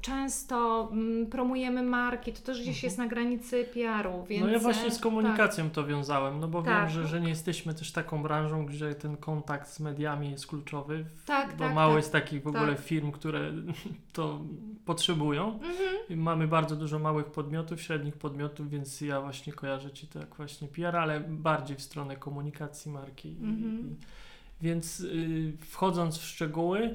często mm, promujemy marki, to też gdzieś Mhm. jest na granicy PR-u, więc... No ja właśnie e, z komunikacją to wiązałem, no bo Tak. wiem, że, że nie jesteśmy też taką branżą, gdzie ten kontakt z mediami jest kluczowy, Tak, bo tak, mało tak. jest takich w ogóle Tak. firm, które to potrzebują. Mhm. Mamy bardzo dużo małych podmiotów, średnich podmiotów, więc ja właśnie kojarzę Ci to jak właśnie PR, ale bardziej w stronę komunikacji marki. Mhm. Więc y, wchodząc w szczegóły,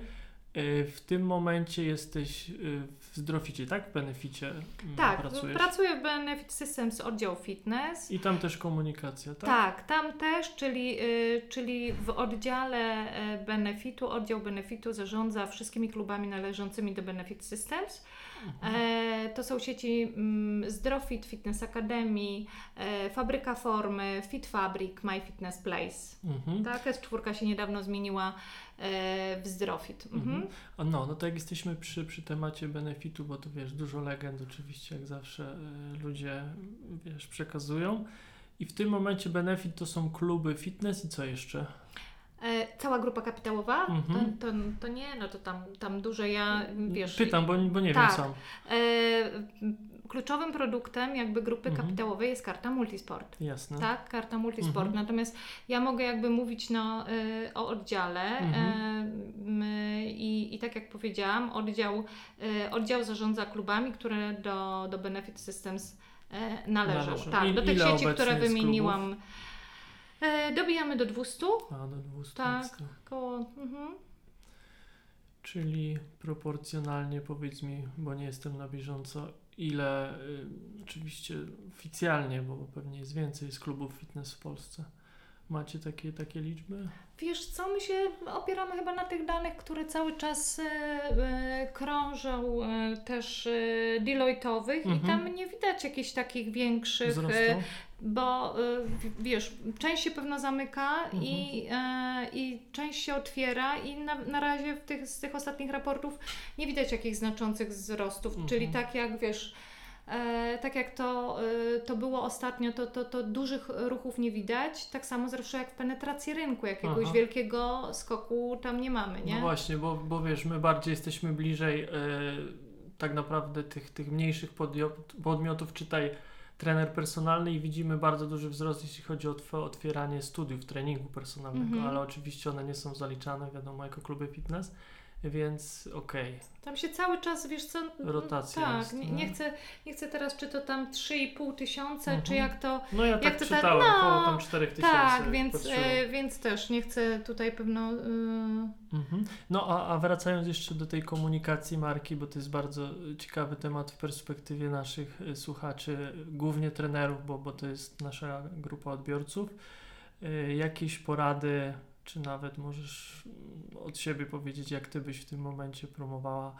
w tym momencie jesteś y, w Zdroficie, tak? W Beneficie mm, Tak, pracujesz. pracuję w Benefit Systems oddział fitness. I tam też komunikacja, tak? Tak, tam też, czyli, y, czyli w oddziale y, Benefitu, oddział Benefitu zarządza wszystkimi klubami należącymi do Benefit Systems. E, to są sieci mm, Zdrofit, Fitness Academy, e, Fabryka Formy, Fit Fabric, My Fitness Place. Mhm. Tak, S4 się niedawno zmieniła e, w Zdrofit. Mhm. Mhm. No, no to jak jesteśmy przy, przy temacie benefitu, bo tu wiesz, dużo legend oczywiście, jak zawsze ludzie wiesz, przekazują. I w tym momencie benefit to są kluby fitness i co jeszcze? E, cała grupa kapitałowa? Mhm. To, to, to nie, no to tam, tam dużo ja, wiesz... Pytam, bo, bo nie tak. wiem sam. E, kluczowym produktem jakby grupy Mhm. kapitałowej jest karta Multisport. Jasne. Tak, karta Multisport. Mhm. Natomiast ja mogę jakby mówić no, y, o oddziale y, my, i, tak jak powiedziałam, oddział, oddział zarządza klubami, które do, do Benefit Systems należą. Należą. Tak, I- do tych sieci, które wymieniłam. Y, dobijamy do 200. A, do 200 Tak. Koło, mhm. Czyli proporcjonalnie powiedz mi, bo nie jestem na bieżąco, ile y, oczywiście oficjalnie, bo pewnie jest więcej jest klubów fitness w Polsce. Macie takie, takie liczby? Wiesz co, my się opieramy chyba na tych danych, które cały czas e, e, krążą e, też e, Deloitte'owych i Mhm. tam nie widać jakichś takich większych, Wzrostu? e, bo e, wiesz, część się pewno zamyka Mhm. i, i część się otwiera i na, na razie w tych, z tych ostatnich raportów nie widać jakichś znaczących wzrostów, Mhm. czyli tak jak wiesz, tak jak to, e, to było ostatnio, to, to, to dużych ruchów nie widać. Tak samo zresztą jak w penetracji rynku, jakiegoś Aha. wielkiego skoku tam nie mamy, nie? No właśnie, bo, bo wiesz, my bardziej jesteśmy bliżej e, tak naprawdę tych, tych mniejszych podmiotów, czytaj trener personalny i widzimy bardzo duży wzrost, jeśli chodzi o otw- otwieranie studiów treningu personalnego, Mhm. ale oczywiście one nie są zaliczane, wiadomo, jako kluby fitness, więc okej. Tam się cały czas, wiesz co, Rotacja tak, jest, nie, nie? nie, chcę, nie chcę teraz, czy to tam 3,5 tysiąca, Mhm. czy jak to... No ja tak Jak to tak- czytałem, no, około tam 4000. Tak, więc, e, więc też nie chcę tutaj pewno... y, Mhm. No a, a wracając jeszcze do tej komunikacji marki, bo to jest bardzo ciekawy temat w perspektywie naszych y, słuchaczy, głównie trenerów, bo, bo to jest nasza grupa odbiorców. Y, Jakieś porady, czy nawet możesz mm, od siebie powiedzieć, jak ty byś w tym momencie promowała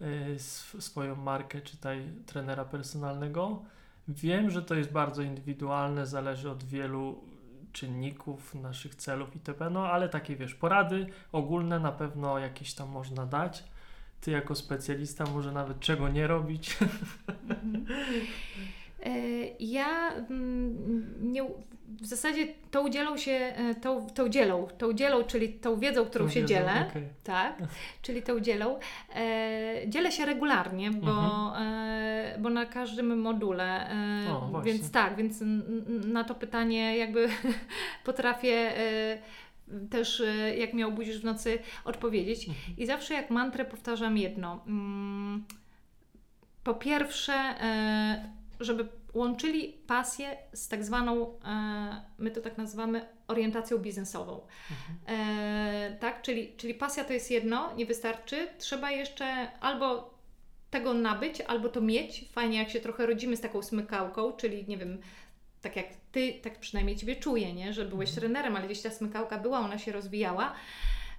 y, sw- swoją markę, czytaj trenera personalnego. Wiem, że to jest bardzo indywidualne, zależy od wielu czynników, naszych celów itp. No ale takie wiesz, porady ogólne na pewno jakieś tam można dać. Ty jako specjalista może nawet czego nie robić. Mhm. E, Ja mm, nie, w zasadzie tą udzielą się, e, tą, tą dzielą, tą dzielą, czyli tą wiedzą, którą Tą się wiedzą, dzielę, okej. tak, czyli tą dzielą, e, dzielę się regularnie, bo, e, bo na każdym module, e, Mhm. O, więc tak, więc na to pytanie jakby potrafię e, też, e, jak mnie obudzisz w nocy, odpowiedzieć. Mhm. I zawsze jak mantrę powtarzam jedno. Mm, Po pierwsze, e, żeby łączyli pasję z tak zwaną, e, my to tak nazywamy, orientacją biznesową. Mhm. E, tak, czyli, czyli pasja to jest jedno, nie wystarczy. Trzeba jeszcze albo tego nabyć, albo to mieć. Fajnie, jak się trochę rodzimy z taką smykałką, czyli nie wiem, tak jak ty, tak przynajmniej ciebie czuję, nie? że byłeś Mhm. trenerem, ale gdzieś ta smykałka była, ona się rozwijała.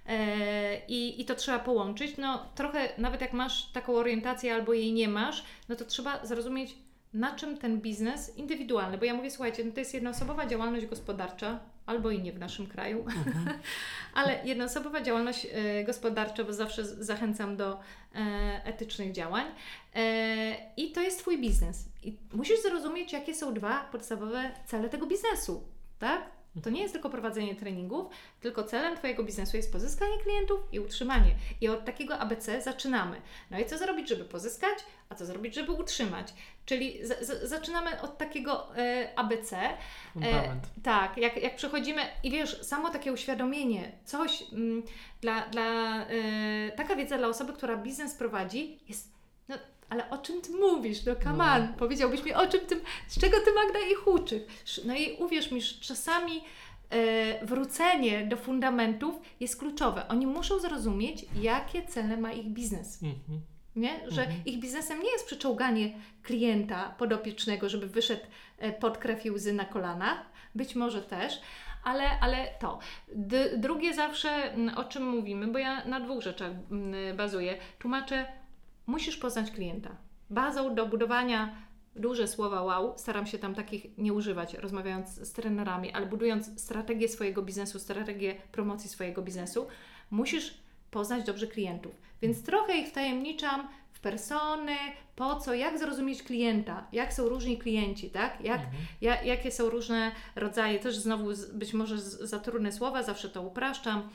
E, I, I to trzeba połączyć. No, trochę, nawet jak masz taką orientację albo jej nie masz, no to trzeba zrozumieć, na czym ten biznes indywidualny, bo ja mówię, słuchajcie, no to jest jednoosobowa działalność gospodarcza, albo i nie w naszym kraju, Mhm. ale jednoosobowa działalność e, gospodarcza, bo zawsze zachęcam do e, etycznych działań. E, I to jest Twój biznes. I musisz zrozumieć, jakie są dwa podstawowe cele tego biznesu, tak? To nie jest tylko prowadzenie treningów, tylko celem Twojego biznesu jest pozyskanie klientów i utrzymanie. I od takiego ABC zaczynamy. No i co zrobić, żeby pozyskać, a co zrobić, żeby utrzymać? Czyli z, z, zaczynamy od takiego e, ABC. E, tak, jak, jak przechodzimy i wiesz, samo takie uświadomienie, coś mm, dla, dla e, taka wiedza dla osoby, która biznes prowadzi, jest, ale o czym ty mówisz? No come No. on, powiedziałbyś mi o czym tym, z czego ty Magda ich uczysz? No i uwierz mi, że czasami e, wrócenie do fundamentów jest kluczowe. Oni muszą zrozumieć, jakie cele ma ich biznes. Mhm. Nie? Że Mhm. ich biznesem nie jest przyczołganie klienta podopiecznego, żeby wyszedł e, pod krew i łzy na kolanach. Być może też, ale, ale to. D- drugie zawsze, mm, o czym mówimy, bo ja na dwóch rzeczach mm, bazuję. Tłumaczę, musisz poznać klienta. Bazą do budowania duże słowa wow, staram się tam takich nie używać, rozmawiając z trenerami, ale budując strategię swojego biznesu, strategię promocji swojego biznesu, musisz poznać dobrze klientów. Więc trochę ich wtajemniczam w persony, po co, jak zrozumieć klienta, jak są różni klienci, tak? Jak, Mhm. ja, jakie są różne rodzaje, też znowu być może za trudne słowa, zawsze to upraszczam.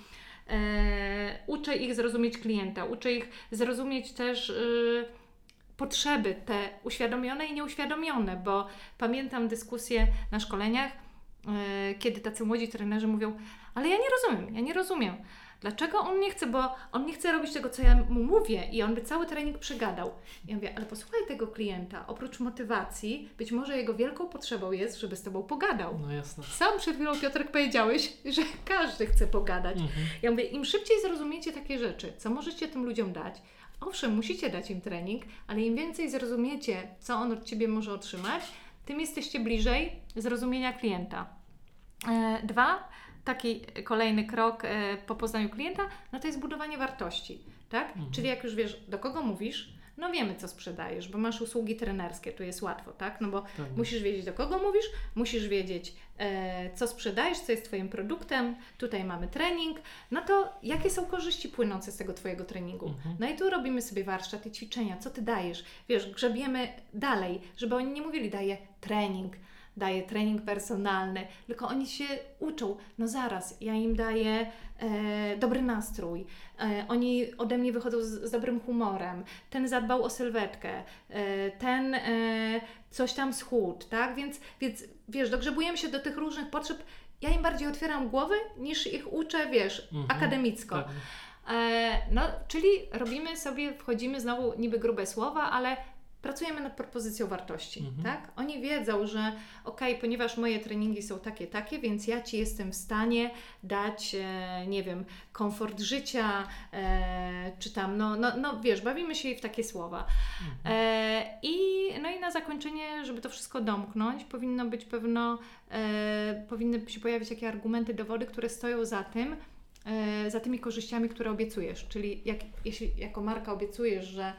E, uczę ich zrozumieć klienta, uczę ich zrozumieć też y, potrzeby te uświadomione i nieuświadomione, bo pamiętam dyskusje na szkoleniach, e, kiedy tacy młodzi trenerzy mówią, ale ja nie rozumiem, ja nie rozumiem. Dlaczego on nie chce, bo on nie chce robić tego, co ja mu mówię i on by cały trening przygadał. Ja mówię, ale posłuchaj tego klienta, oprócz motywacji, być może jego wielką potrzebą jest, żeby z Tobą pogadał. No jasne. Sam przed chwilą, Piotrek, powiedziałeś, że każdy chce pogadać. Mhm. Ja mówię, im szybciej zrozumiecie takie rzeczy, co możecie tym ludziom dać, owszem, musicie dać im trening, ale im więcej zrozumiecie, co on od Ciebie może otrzymać, tym jesteście bliżej zrozumienia klienta. E, dwa, taki kolejny krok e, po poznaniu klienta, no to jest budowanie wartości, tak? Mhm. Czyli jak już wiesz, do kogo mówisz, No wiemy, co sprzedajesz, bo masz usługi trenerskie, tu jest łatwo, tak? No bo Tak. musisz wiedzieć, do kogo mówisz, musisz wiedzieć, e, co sprzedajesz, co jest Twoim produktem, tutaj mamy trening, no to jakie są korzyści płynące z tego Twojego treningu? Mhm. No i tu robimy sobie warsztat i ćwiczenia, co Ty dajesz? Wiesz, grzebiemy dalej, żeby oni nie mówili, daję trening, daję trening personalny, tylko oni się uczą, no zaraz, ja im daję e, dobry nastrój, e, oni ode mnie wychodzą z, z dobrym humorem, ten zadbał o sylwetkę, e, ten e, coś tam schudł, tak? Więc, więc wiesz, dogrzebujemy się do tych różnych potrzeb. Ja im bardziej otwieram głowy, niż ich uczę, wiesz, Mhm. akademicko. Tak. E, no, czyli robimy sobie, wchodzimy znowu niby grube słowa, ale pracujemy nad propozycją wartości, Mhm. tak? Oni wiedzą, że okej, ponieważ moje treningi są takie, takie, więc ja Ci jestem w stanie dać, e, nie wiem, komfort życia, e, czy tam, no, no, no wiesz, bawimy się w takie słowa. E, I, no i na zakończenie, żeby to wszystko domknąć, powinno być pewno, e, powinny się pojawić takie argumenty, dowody, które stoją za tym, e, za tymi korzyściami, które obiecujesz. Czyli jak, jeśli jako marka obiecujesz, że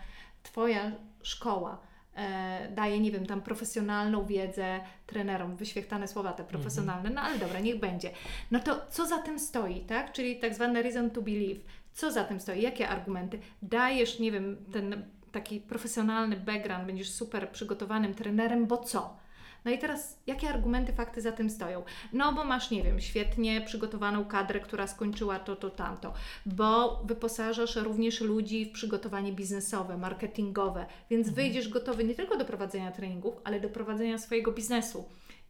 Twoja szkoła e, daje, nie wiem, tam profesjonalną wiedzę trenerom, wyświechtane słowa te profesjonalne, no ale dobra, niech będzie. No to co za tym stoi, tak? Czyli tak zwane reason to believe. Co za tym stoi? Jakie argumenty? Dajesz, nie wiem, ten taki profesjonalny background, będziesz super przygotowanym trenerem, bo co? No i teraz, jakie argumenty, fakty za tym stoją? No, bo masz, nie wiem, świetnie przygotowaną kadrę, która skończyła to, to, tamto, bo wyposażasz również ludzi w przygotowanie biznesowe, marketingowe, więc wyjdziesz gotowy nie tylko do prowadzenia treningów, ale do prowadzenia swojego biznesu.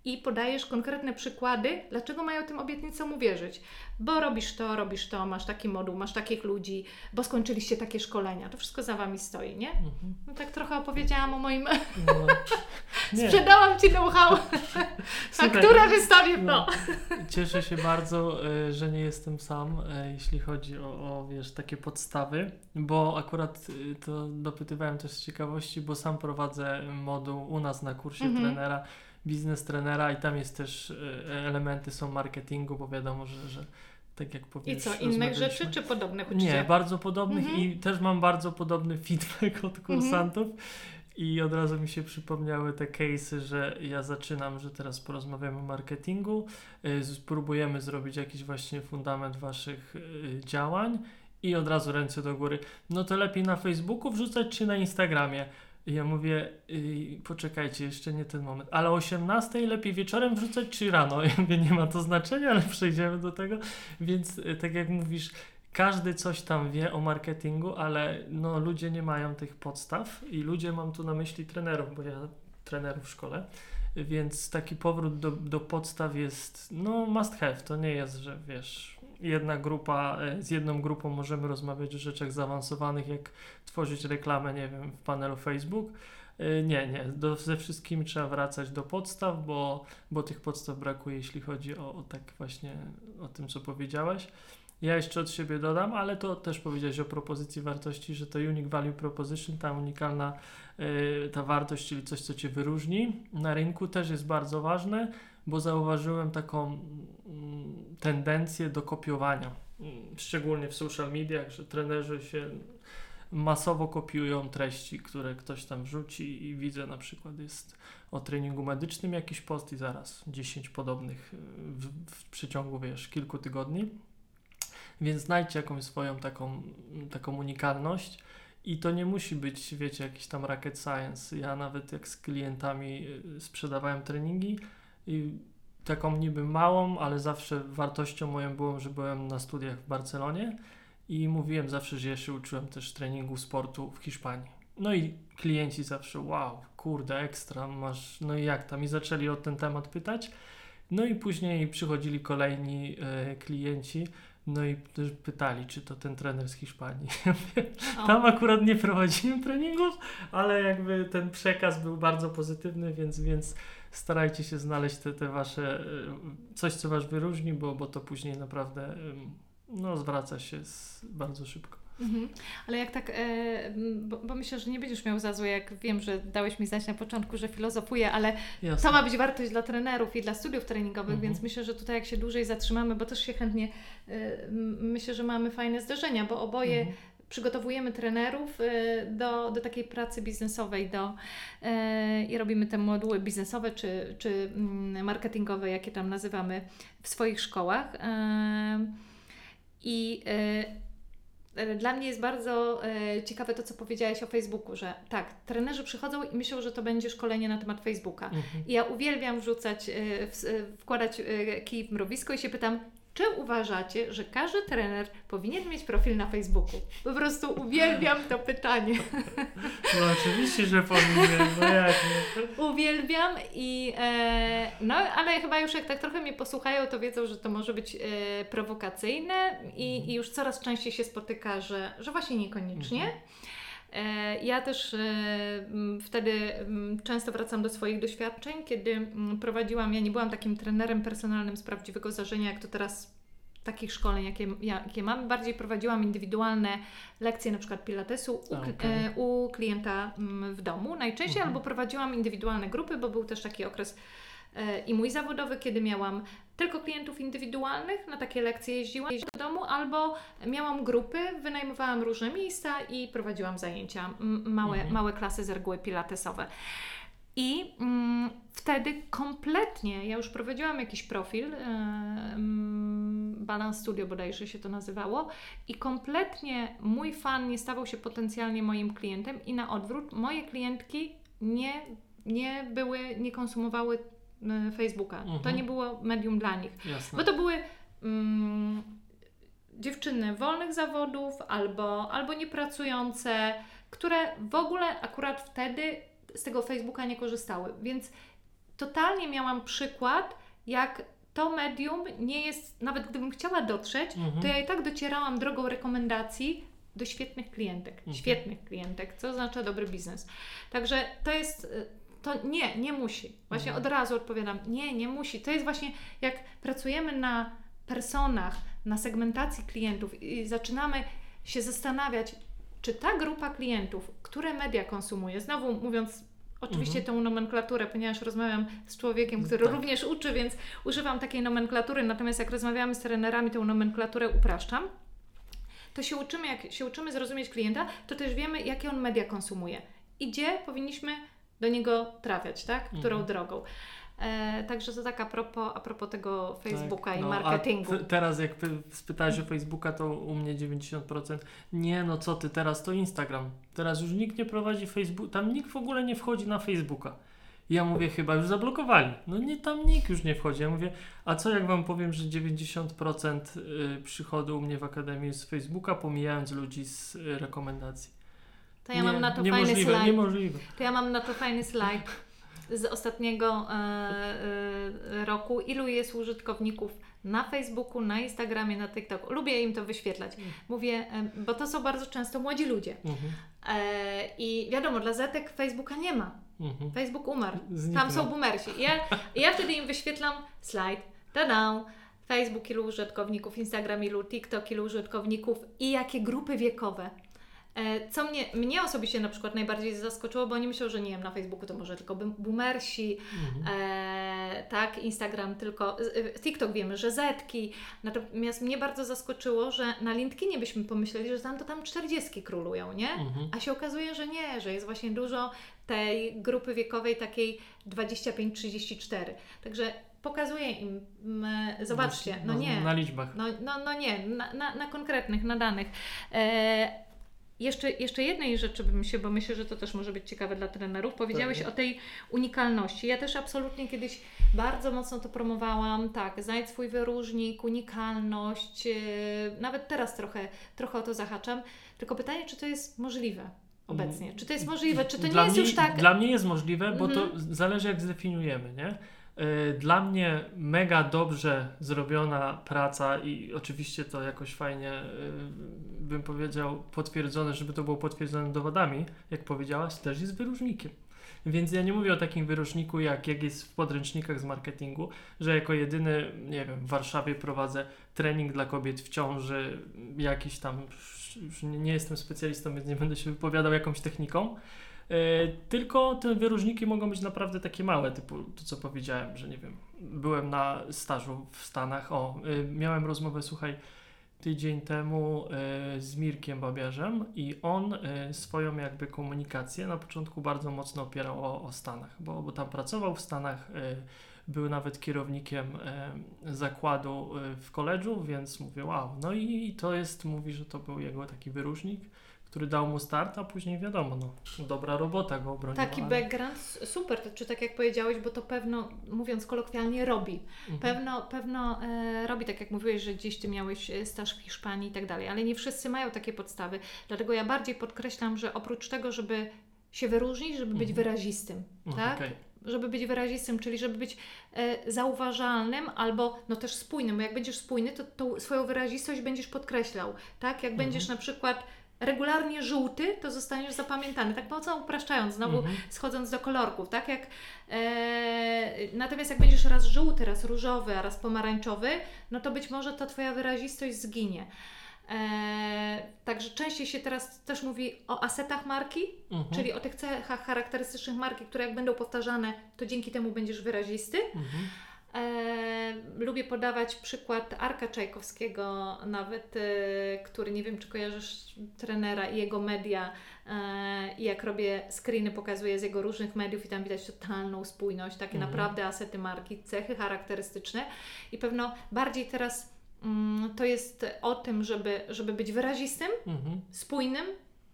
I podajesz konkretne przykłady, dlaczego mają tym obietnicom uwierzyć. Bo robisz to, robisz to, masz taki moduł, masz takich ludzi, bo skończyliście takie szkolenia. To wszystko za Wami stoi, nie? Mhm. No tak trochę opowiedziałam o moim... No. Sprzedałam Ci know-how. Fakturę wystawię no, no. Cieszę się bardzo, e, że nie jestem sam, e, jeśli chodzi o, o wiesz, takie podstawy, bo akurat e, to dopytywałem też z ciekawości, bo sam prowadzę moduł u nas na kursie Mhm. trenera, biznes trenera i tam jest też e, elementy są marketingu, bo wiadomo, że, że tak jak I powiesz, co, innych rzeczy czy podobnych uczucia? Nie, bardzo podobnych Mhm. i też mam bardzo podobny feedback od kursantów. I od razu mi się przypomniały te case'y, że ja zaczynam, że teraz porozmawiamy o marketingu, y, spróbujemy zrobić jakiś właśnie fundament waszych y, działań i od razu ręce do góry. No to lepiej na Facebooku wrzucać czy na Instagramie? I ja mówię, poczekajcie, jeszcze nie ten moment, ale o 18 lepiej wieczorem wrzucać czy rano? Ja mówię, nie ma to znaczenia, ale przejdziemy do tego. Więc y, tak jak mówisz, każdy coś tam wie o marketingu, ale no, ludzie nie mają tych podstaw i ludzie mam tu na myśli trenerów, bo ja trenerów w szkole, więc taki powrót do, do podstaw jest no must have, to nie jest, że wiesz, jedna grupa, e, z jedną grupą możemy rozmawiać o rzeczach zaawansowanych, jak tworzyć reklamę, nie wiem, w panelu Facebook, E, nie, nie, do, ze wszystkimi trzeba wracać do podstaw, bo, bo tych podstaw brakuje, jeśli chodzi o, o tak właśnie o tym, co powiedziałaś. Ja jeszcze od siebie dodam, ale to też powiedziałeś o propozycji wartości, że to unique value proposition, ta unikalna y, ta wartość, czyli coś, co cię wyróżni na rynku też jest bardzo ważne, bo zauważyłem taką mm, tendencję do kopiowania, szczególnie w social mediach, że trenerzy się masowo kopiują treści, które ktoś tam wrzuci i widzę na przykład jest o treningu medycznym jakiś post i zaraz 10 podobnych y, w, w przeciągu wiesz kilku tygodni. Więc znajdźcie jakąś swoją taką, taką unikalność i to nie musi być, wiecie, jakiś tam rocket science. Ja nawet jak z klientami y, sprzedawałem treningi i taką niby małą, ale zawsze wartością moją było, że byłem na studiach w Barcelonie i mówiłem zawsze, że ja się uczyłem też treningu sportu w Hiszpanii. No i klienci zawsze, wow, kurde, ekstra, masz, no i jak tam? I zaczęli o ten temat pytać. No i później przychodzili kolejni e, klienci, no i też pytali, czy to ten trener z Hiszpanii. Tam akurat nie prowadziłem treningów, ale jakby ten przekaz był bardzo pozytywny, więc, więc starajcie się znaleźć te, te wasze, y, coś co was wyróżni, bo, bo to później naprawdę no, zwraca się z, bardzo szybko. Mhm. Ale jak tak, e, bo, bo myślę, że nie będziesz miał za złe, jak wiem, że dałeś mi znać na początku, że filozofuję, ale Jasne. to ma być wartość dla trenerów i dla studiów treningowych, Mhm. więc myślę, że tutaj jak się dłużej zatrzymamy, bo też się chętnie, e, m, myślę, że mamy fajne zderzenia, bo oboje Mhm. Przygotowujemy trenerów y, do, do takiej pracy biznesowej do, y, i robimy te moduły biznesowe czy, czy mm, marketingowe, jakie tam nazywamy w swoich szkołach. Y, I dla mnie jest bardzo ciekawe to, co powiedziałaś o Facebooku, że tak, trenerzy przychodzą i myślą, że to będzie szkolenie na temat Facebooka. Mhm. I ja uwielbiam wrzucać, wkładać kij w mrowisko i się pytam, czy uważacie, że każdy trener powinien mieć profil na Facebooku? Po prostu uwielbiam to pytanie. No oczywiście, że powinien, no jak nie? Uwielbiam i e, no ale chyba już jak tak trochę mnie posłuchają, to wiedzą, że to może być e, prowokacyjne i, i, już coraz częściej się spotyka, że, że właśnie niekoniecznie. Mhm. E, ja też e, wtedy często wracam do swoich doświadczeń, kiedy prowadziłam, ja nie byłam takim trenerem personalnym z prawdziwego zdarzenia, jak to teraz takich szkoleń, jakie, jakie mam. Bardziej prowadziłam indywidualne lekcje, na przykład pilatesu u, okay. e, u klienta w domu najczęściej, mhm. albo prowadziłam indywidualne grupy, bo był też taki okres i mój zawodowy, kiedy miałam tylko klientów indywidualnych, na takie lekcje jeździłam do domu, albo miałam grupy, wynajmowałam różne miejsca i prowadziłam zajęcia, małe, mhm. małe klasy z reguły pilatesowe. I mm, wtedy kompletnie, ja już prowadziłam jakiś profil, yy, Balance Studio bodajże się to nazywało, i kompletnie mój fan nie stawał się potencjalnie moim klientem, i na odwrót, moje klientki nie, nie były, nie konsumowały Facebooka. Mhm. To nie było medium dla nich. Jasne. Bo to były. Mm, dziewczyny wolnych zawodów albo, albo niepracujące, które w ogóle akurat wtedy z tego Facebooka nie korzystały. Więc totalnie miałam przykład, jak to medium nie jest, nawet gdybym chciała dotrzeć, mhm. to ja i tak docierałam drogą rekomendacji do świetnych klientek. Mhm. Świetnych klientek, co oznacza dobry biznes. Także to jest. To nie, nie musi. Właśnie mhm. od razu odpowiadam, nie, nie musi. To jest właśnie jak pracujemy na personach, na segmentacji klientów i zaczynamy się zastanawiać, czy ta grupa klientów, które media konsumuje, znowu mówiąc oczywiście mhm. tą nomenklaturę, ponieważ rozmawiam z człowiekiem, który tak. również uczy, więc używam takiej nomenklatury, natomiast jak rozmawiamy z trenerami, tą nomenklaturę upraszczam, to się uczymy, jak się uczymy zrozumieć klienta, to też wiemy, jakie on media konsumuje i gdzie powinniśmy do niego trafiać, tak? Którą mhm. drogą. E, także to tak a propos, a propos tego Facebooka tak, i no, marketingu. Teraz jak spytałeś o Facebooka, to u mnie 90%. Nie, no co ty, teraz to Instagram. Teraz już nikt nie prowadzi Facebook, tam nikt w ogóle nie wchodzi na Facebooka. ja mówię, chyba już zablokowali. No nie, tam nikt już nie wchodzi. Ja mówię, a co jak Wam powiem, że 90% y, przychodu u mnie w Akademii z Facebooka, pomijając ludzi z y, rekomendacji. To ja nie, mam na to fajny slajd. Niemożliwe. To ja mam na to fajny slajd z ostatniego e, e, roku, ilu jest użytkowników na Facebooku, na Instagramie, na TikToku. Lubię im to wyświetlać. Mm. Mówię, e, bo to są bardzo często młodzi ludzie. Mhm. E, I wiadomo, dla Zetek Facebooka nie ma. Mhm. Facebook umarł. Zniknę. Tam są boomersi. Ja, ja wtedy im wyświetlam slajd, tada, Facebook ilu użytkowników, Instagram ilu, TikTok ilu użytkowników i jakie grupy wiekowe. E, co mnie, mnie osobiście na przykład najbardziej zaskoczyło, bo oni myślą, że nie wiem, na Facebooku to może tylko boomersi, mhm. e, tak, Instagram tylko, e, TikTok wiemy, że zetki, natomiast mnie bardzo zaskoczyło, że na LinkedInie byśmy pomyśleli, że tam to tam 40 królują, nie? Mhm. A się okazuje, że nie, że jest właśnie dużo tej grupy wiekowej takiej 25-34. Także pokazuję im, zobaczcie, no, no nie. Na liczbach. No, no, no nie, na, na, na konkretnych, na danych. E, jeszcze, jeszcze jednej rzeczy bym się, bo myślę, że to też może być ciekawe dla trenerów. Powiedziałeś Pewnie. o tej unikalności. Ja też absolutnie kiedyś bardzo mocno to promowałam. Tak, znajdź swój wyróżnik, unikalność. Yy, nawet teraz trochę, trochę o to zahaczam. Tylko pytanie, czy to jest możliwe? Obecnie. Czy to jest możliwe? Czy to dla nie jest mnie, już tak? Dla mnie jest możliwe, bo to mhm. zależy jak zdefiniujemy, nie? Y, dla mnie mega dobrze zrobiona praca i oczywiście to jakoś fajnie y, bym powiedział potwierdzone, żeby to było potwierdzone dowodami, jak powiedziałaś, też jest wyróżnikiem. Więc ja nie mówię o takim wyróżniku, jak, jak jest w podręcznikach z marketingu, że jako jedyny, nie wiem, w Warszawie prowadzę trening dla kobiet w ciąży, jakiś tam, już nie jestem specjalistą, więc nie będę się wypowiadał jakąś techniką, tylko te wyróżniki mogą być naprawdę takie małe, typu to co powiedziałem, że nie wiem, byłem na stażu w Stanach, o, e, miałem rozmowę, słuchaj, tydzień temu e, z Mirkiem Babiarzem i on e, swoją jakby komunikację na początku bardzo mocno opierał o, o Stanach, bo, bo tam pracował w Stanach, e, był nawet kierownikiem zakładu w koledżu, więc mówię wow, no i to jest, mówi, że to był jego taki wyróżnik który dał mu start, a później wiadomo, no, dobra robota go obroniła. Taki background super, czy tak jak powiedziałeś, bo to pewno, mówiąc kolokwialnie, robi. Mhm. Pewno, pewno e, robi, tak jak mówiłeś, że gdzieś Ty miałeś e, staż w Hiszpanii i tak dalej, ale nie wszyscy mają takie podstawy. Dlatego ja bardziej podkreślam, że oprócz tego, żeby się wyróżnić, żeby być mhm. wyrazistym, mhm, tak? Okay żeby być wyrazistym, czyli żeby być e, zauważalnym albo no też spójnym, bo jak będziesz spójny, to, to swoją wyrazistość będziesz podkreślał, tak? Jak mhm. będziesz na przykład regularnie żółty, to zostaniesz zapamiętany. Tak mocno upraszczając, znowu mhm. schodząc do kolorków, tak jak e, natomiast jak będziesz raz żółty, raz różowy, a raz pomarańczowy, no to być może ta Twoja wyrazistość zginie. E, także częściej się teraz też mówi o asetach marki, mhm. czyli o tych cechach charakterystycznych marki, które jak będą powtarzane, to dzięki temu będziesz wyrazisty. Mhm. E, lubię podawać przykład Arka Czajkowskiego, nawet, e, który nie wiem, czy kojarzysz trenera i jego media. E, I jak robię screeny, pokazuję z jego różnych mediów i tam widać totalną spójność, takie mhm. naprawdę asety marki, cechy charakterystyczne. I pewno bardziej teraz mm, to jest o tym, żeby, żeby być wyrazistym, mhm. spójnym,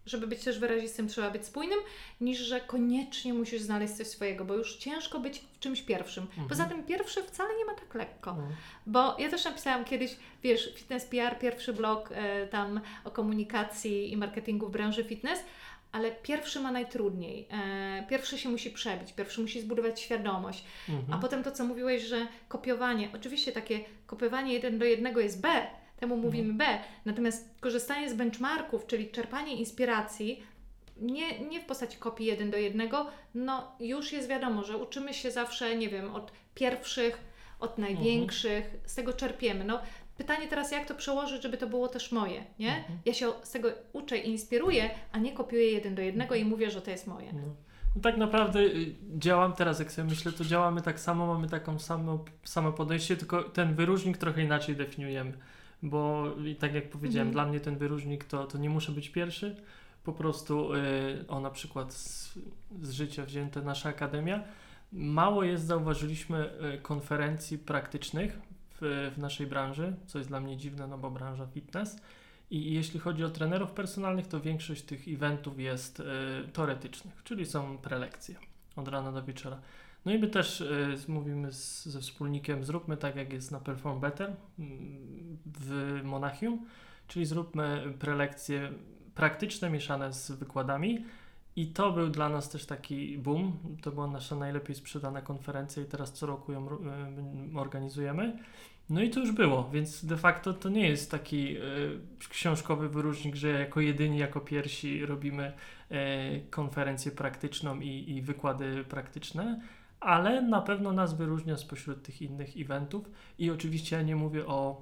żeby być też wyrazistym, trzeba być spójnym, niż że koniecznie musisz znaleźć coś swojego, bo już ciężko być w czymś pierwszym. Mhm. Poza tym pierwszy wcale nie ma tak lekko. Mhm. Bo ja też napisałam kiedyś, wiesz, Fitness PR, pierwszy blog e, tam o komunikacji i marketingu w branży fitness, ale pierwszy ma najtrudniej. E, pierwszy się musi przebić, pierwszy musi zbudować świadomość. Mhm. A potem to, co mówiłeś, że kopiowanie, oczywiście takie kopiowanie jeden do jednego jest B, temu mówimy B. Natomiast korzystanie z benchmarków, czyli czerpanie inspiracji, nie, nie w postaci kopii jeden do jednego, no już jest wiadomo, że uczymy się zawsze, nie wiem, od pierwszych, od największych, mhm. z tego czerpiemy. No, pytanie teraz, jak to przełożyć, żeby to było też moje, nie? Mhm. Ja się z tego uczę i inspiruję, a nie kopiuję jeden do jednego i mówię, że to jest moje. No. No tak naprawdę y, działam teraz, jak sobie myślę, to działamy tak samo, mamy taką samo, samo podejście, tylko ten wyróżnik trochę inaczej definiujemy bo i tak jak powiedziałem, mhm. dla mnie ten wyróżnik to, to nie muszę być pierwszy, po prostu y, o na przykład z, z życia wzięte nasza akademia. Mało jest, zauważyliśmy, y, konferencji praktycznych w, w naszej branży, co jest dla mnie dziwne, no bo branża fitness. I jeśli chodzi o trenerów personalnych, to większość tych eventów jest y, teoretycznych, czyli są prelekcje od rana do wieczora. No i my też y, mówimy z, ze wspólnikiem, zróbmy tak jak jest na Perform Better mm, w Monachium, czyli zróbmy prelekcje praktyczne mieszane z wykładami. I to był dla nas też taki boom. To była nasza najlepiej sprzedana konferencja i teraz co roku ją y, organizujemy. No i to już było, więc de facto to nie jest taki y, książkowy wyróżnik, że jako jedyni, jako pierwsi robimy y, konferencję praktyczną i, i wykłady praktyczne ale na pewno nas wyróżnia spośród tych innych eventów i oczywiście ja nie mówię o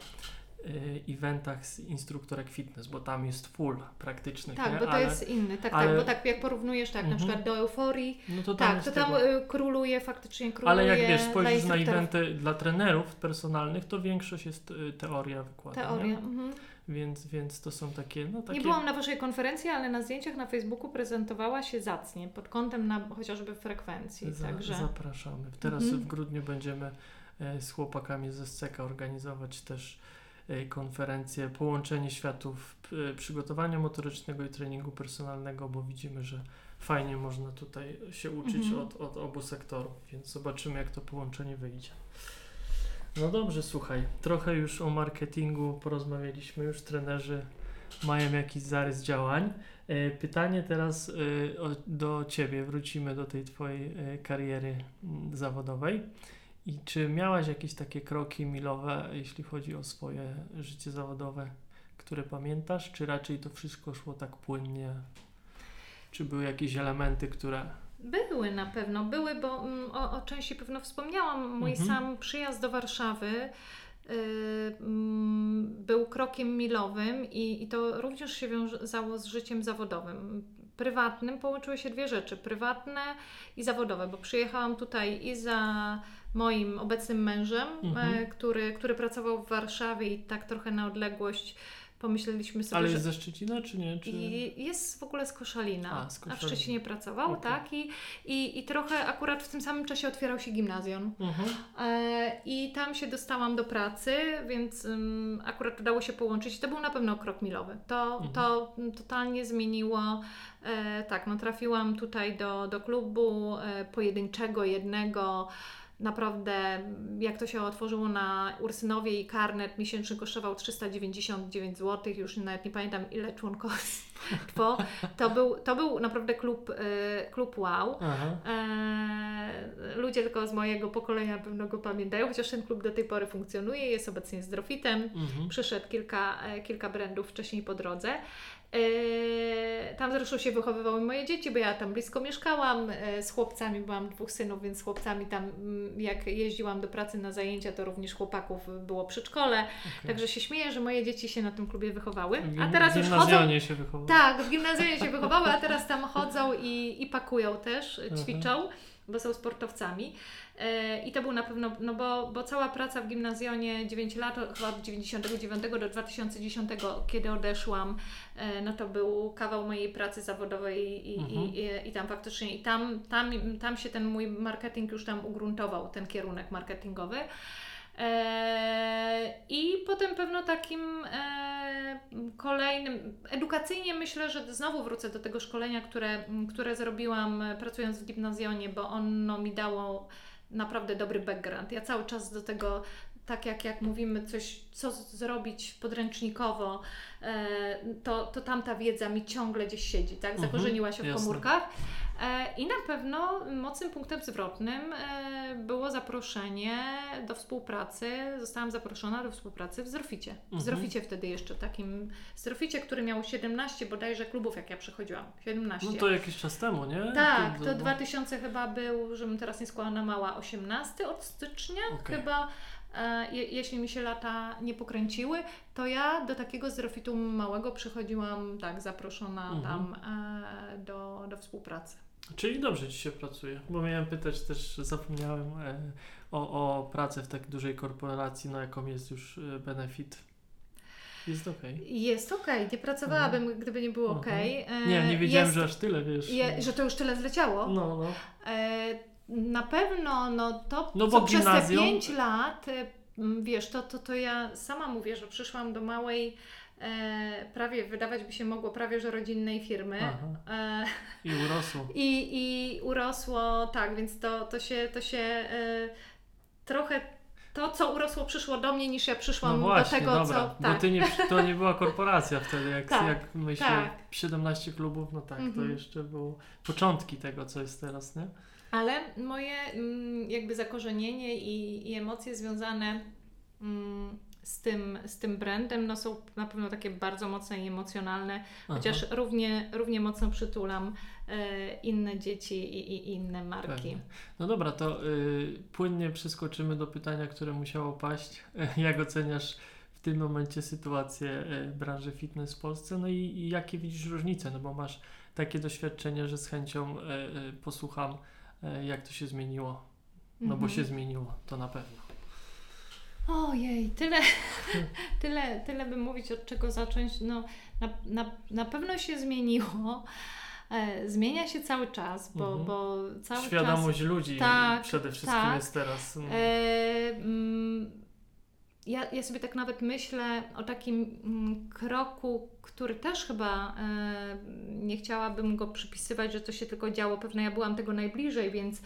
y, eventach z instruktorek fitness, bo tam jest full praktycznych. Tak, nie? bo to ale, jest inny. Tak, ale... tak, bo tak jak porównujesz tak, na mhm. przykład do euforii, no to tam tak, to tam tego. Y, króluje, faktycznie króluje. Ale jak wiesz, spojrzysz na eventy dla trenerów personalnych, to większość jest y, teoria wykładu. Teoria. Mhm. Więc, więc to są takie, no takie... Nie byłam na Waszej konferencji, ale na zdjęciach na Facebooku prezentowała się zacnie, pod kątem na chociażby frekwencji. Za, także... Zapraszamy. Teraz mhm. w grudniu będziemy e, z chłopakami ze SCEKA organizować też e, konferencję Połączenie światów e, przygotowania motorycznego i treningu personalnego, bo widzimy, że fajnie można tutaj się uczyć mhm. od, od obu sektorów, więc zobaczymy, jak to połączenie wyjdzie. No dobrze, słuchaj, trochę już o marketingu porozmawialiśmy, już trenerzy mają jakiś zarys działań. E, pytanie teraz e, do Ciebie, wrócimy do tej Twojej e, kariery mm, zawodowej. I czy miałaś jakieś takie kroki milowe, jeśli chodzi o swoje życie zawodowe, które pamiętasz, czy raczej to wszystko szło tak płynnie? Czy były jakieś elementy, które były na pewno, były, bo mm, o, o części pewno wspomniałam. Mój mhm. sam przyjazd do Warszawy y, mm, był krokiem milowym i, i to również się wiązało z życiem zawodowym. Prywatnym połączyły się dwie rzeczy, prywatne i zawodowe, bo przyjechałam tutaj i za moim obecnym mężem, Mhm. e, który, który pracował w Warszawie i tak trochę na odległość pomyśleliśmy sobie, Ale że jest ze Szczecina, czy nie? Czy... jest w ogóle z Koszalina, A, z a w Koszalina. Szczecinie pracował, Okej. tak? I, i, I trochę akurat w tym samym czasie otwierał się gimnazjon. Mhm. E, I tam się dostałam do pracy, więc ym, akurat udało się połączyć. To był na pewno krok milowy. To, Mhm. to mm, totalnie zmieniło. E, tak, no trafiłam tutaj do, do klubu e, pojedynczego, jednego. Naprawdę, jak to się otworzyło na Ursynowie i karnet miesięczny kosztował 399 zł, już nawet nie pamiętam ile członkostwo. To był, to był naprawdę klub, e, klub wow. Eee, ludzie tylko z mojego pokolenia pewno go pamiętają, chociaż ten klub do tej pory funkcjonuje, jest obecnie zdrofitem. Mhm. Przyszedł kilka, e, kilka brandów wcześniej po drodze. Eee, tam zresztą się wychowywały moje dzieci, bo ja tam blisko mieszkałam e, z chłopcami, bo mam dwóch synów, więc z chłopcami tam mm, jak jeździłam do pracy na zajęcia, to również chłopaków było przedszkole. Okej. Także się śmieję, że moje dzieci się na tym klubie wychowały. W A teraz już chodzą gimnazjonie się wychował. tak, w gimnazjum się wychowały, a teraz tam chodzą i, i pakują też, ćwiczą, bo są sportowcami. E, I to był na pewno, no bo, bo cała praca w gimnazjonie 9 lat, chyba od 99 do 2010, kiedy odeszłam, e, no to był kawał mojej pracy zawodowej i, Mhm. i, i, i tam faktycznie, i tam, tam, tam się ten mój marketing już tam ugruntował, ten kierunek marketingowy. E, I potem pewno takim kolejnym, edukacyjnie myślę, że znowu wrócę do tego szkolenia, które, które zrobiłam pracując w gimnazjonie, bo ono mi dało naprawdę dobry background. Ja cały czas do tego, tak jak, jak mówimy, coś, co zrobić podręcznikowo, e, to, to tamta wiedza mi ciągle gdzieś siedzi, tak? Mhm, Zakorzeniła się w komórkach. E, I na pewno mocnym punktem zwrotnym e, było zaproszenie do współpracy. Zostałam zaproszona do współpracy w Zdroficie. W Mhm. Zdroficie wtedy jeszcze takim Zdroficie, który miał 17 bodajże klubów, jak ja przychodziłam. 17. No to jakiś czas temu, nie? Tak, To- to to- 2000 chyba był, żebym teraz nie skłamała mała, 18 od stycznia Okej. chyba. E, je, jeśli mi się lata nie pokręciły, to ja do takiego zdrofitu małego przychodziłam, tak, zaproszona Mhm. tam e, do, do współpracy. Czyli dobrze Ci się pracuje, bo miałem pytać też, zapomniałem e, o, o pracę w tak dużej korporacji, no jaką jest już e, benefit. Jest okej. Jest okej, nie pracowałabym, gdyby nie było Mhm. okej. E, Nie, nie wiedziałem, jest, że aż tyle, wiesz. je, że to już tyle zleciało. No, no. E, na pewno, no to No co bo przez te gimnazjum- 5 lat, m, wiesz, to, to, to ja sama mówię, że przyszłam do małej, e, prawie, wydawać by się mogło, prawie że rodzinnej firmy. E, I urosło. i, I urosło, tak, więc to, to się, to się e, trochę to, co urosło, przyszło do mnie, niż ja przyszłam No właśnie, do tego, dobra, co. bo Tak. ty nie, to nie była korporacja wtedy, jak, Tak, jak myślę, tak. 17 klubów, no tak, to Mhm. jeszcze było początki tego, co jest teraz, nie? Ale moje mm, jakby zakorzenienie i, i emocje związane mm, z tym, z tym brandem no są na pewno takie bardzo mocne i emocjonalne, chociaż równie, równie mocno przytulam e, inne dzieci i, i inne marki. Pewnie. No dobra, to y, płynnie przeskoczymy do pytania, które musiało paść. Jak oceniasz w tym momencie sytuację y, branży fitness w Polsce? No i, i jakie widzisz różnice? No bo masz takie doświadczenie, że z chęcią y, posłucham, jak to się zmieniło. No bo Mhm. się zmieniło, to na pewno. Ojej, tyle, tyle, tyle bym mówić, od czego zacząć. No, na, na, na pewno się zmieniło. E, zmienia się cały czas, bo, Mhm. bo cały czas. Świadomość ludzi Tak, przede wszystkim tak. jest teraz. mm, E, mm, ja, ja sobie tak nawet myślę o takim mm, kroku, który też chyba e, nie chciałabym go przypisywać, że to się tylko działo. Pewnie ja byłam tego najbliżej, więc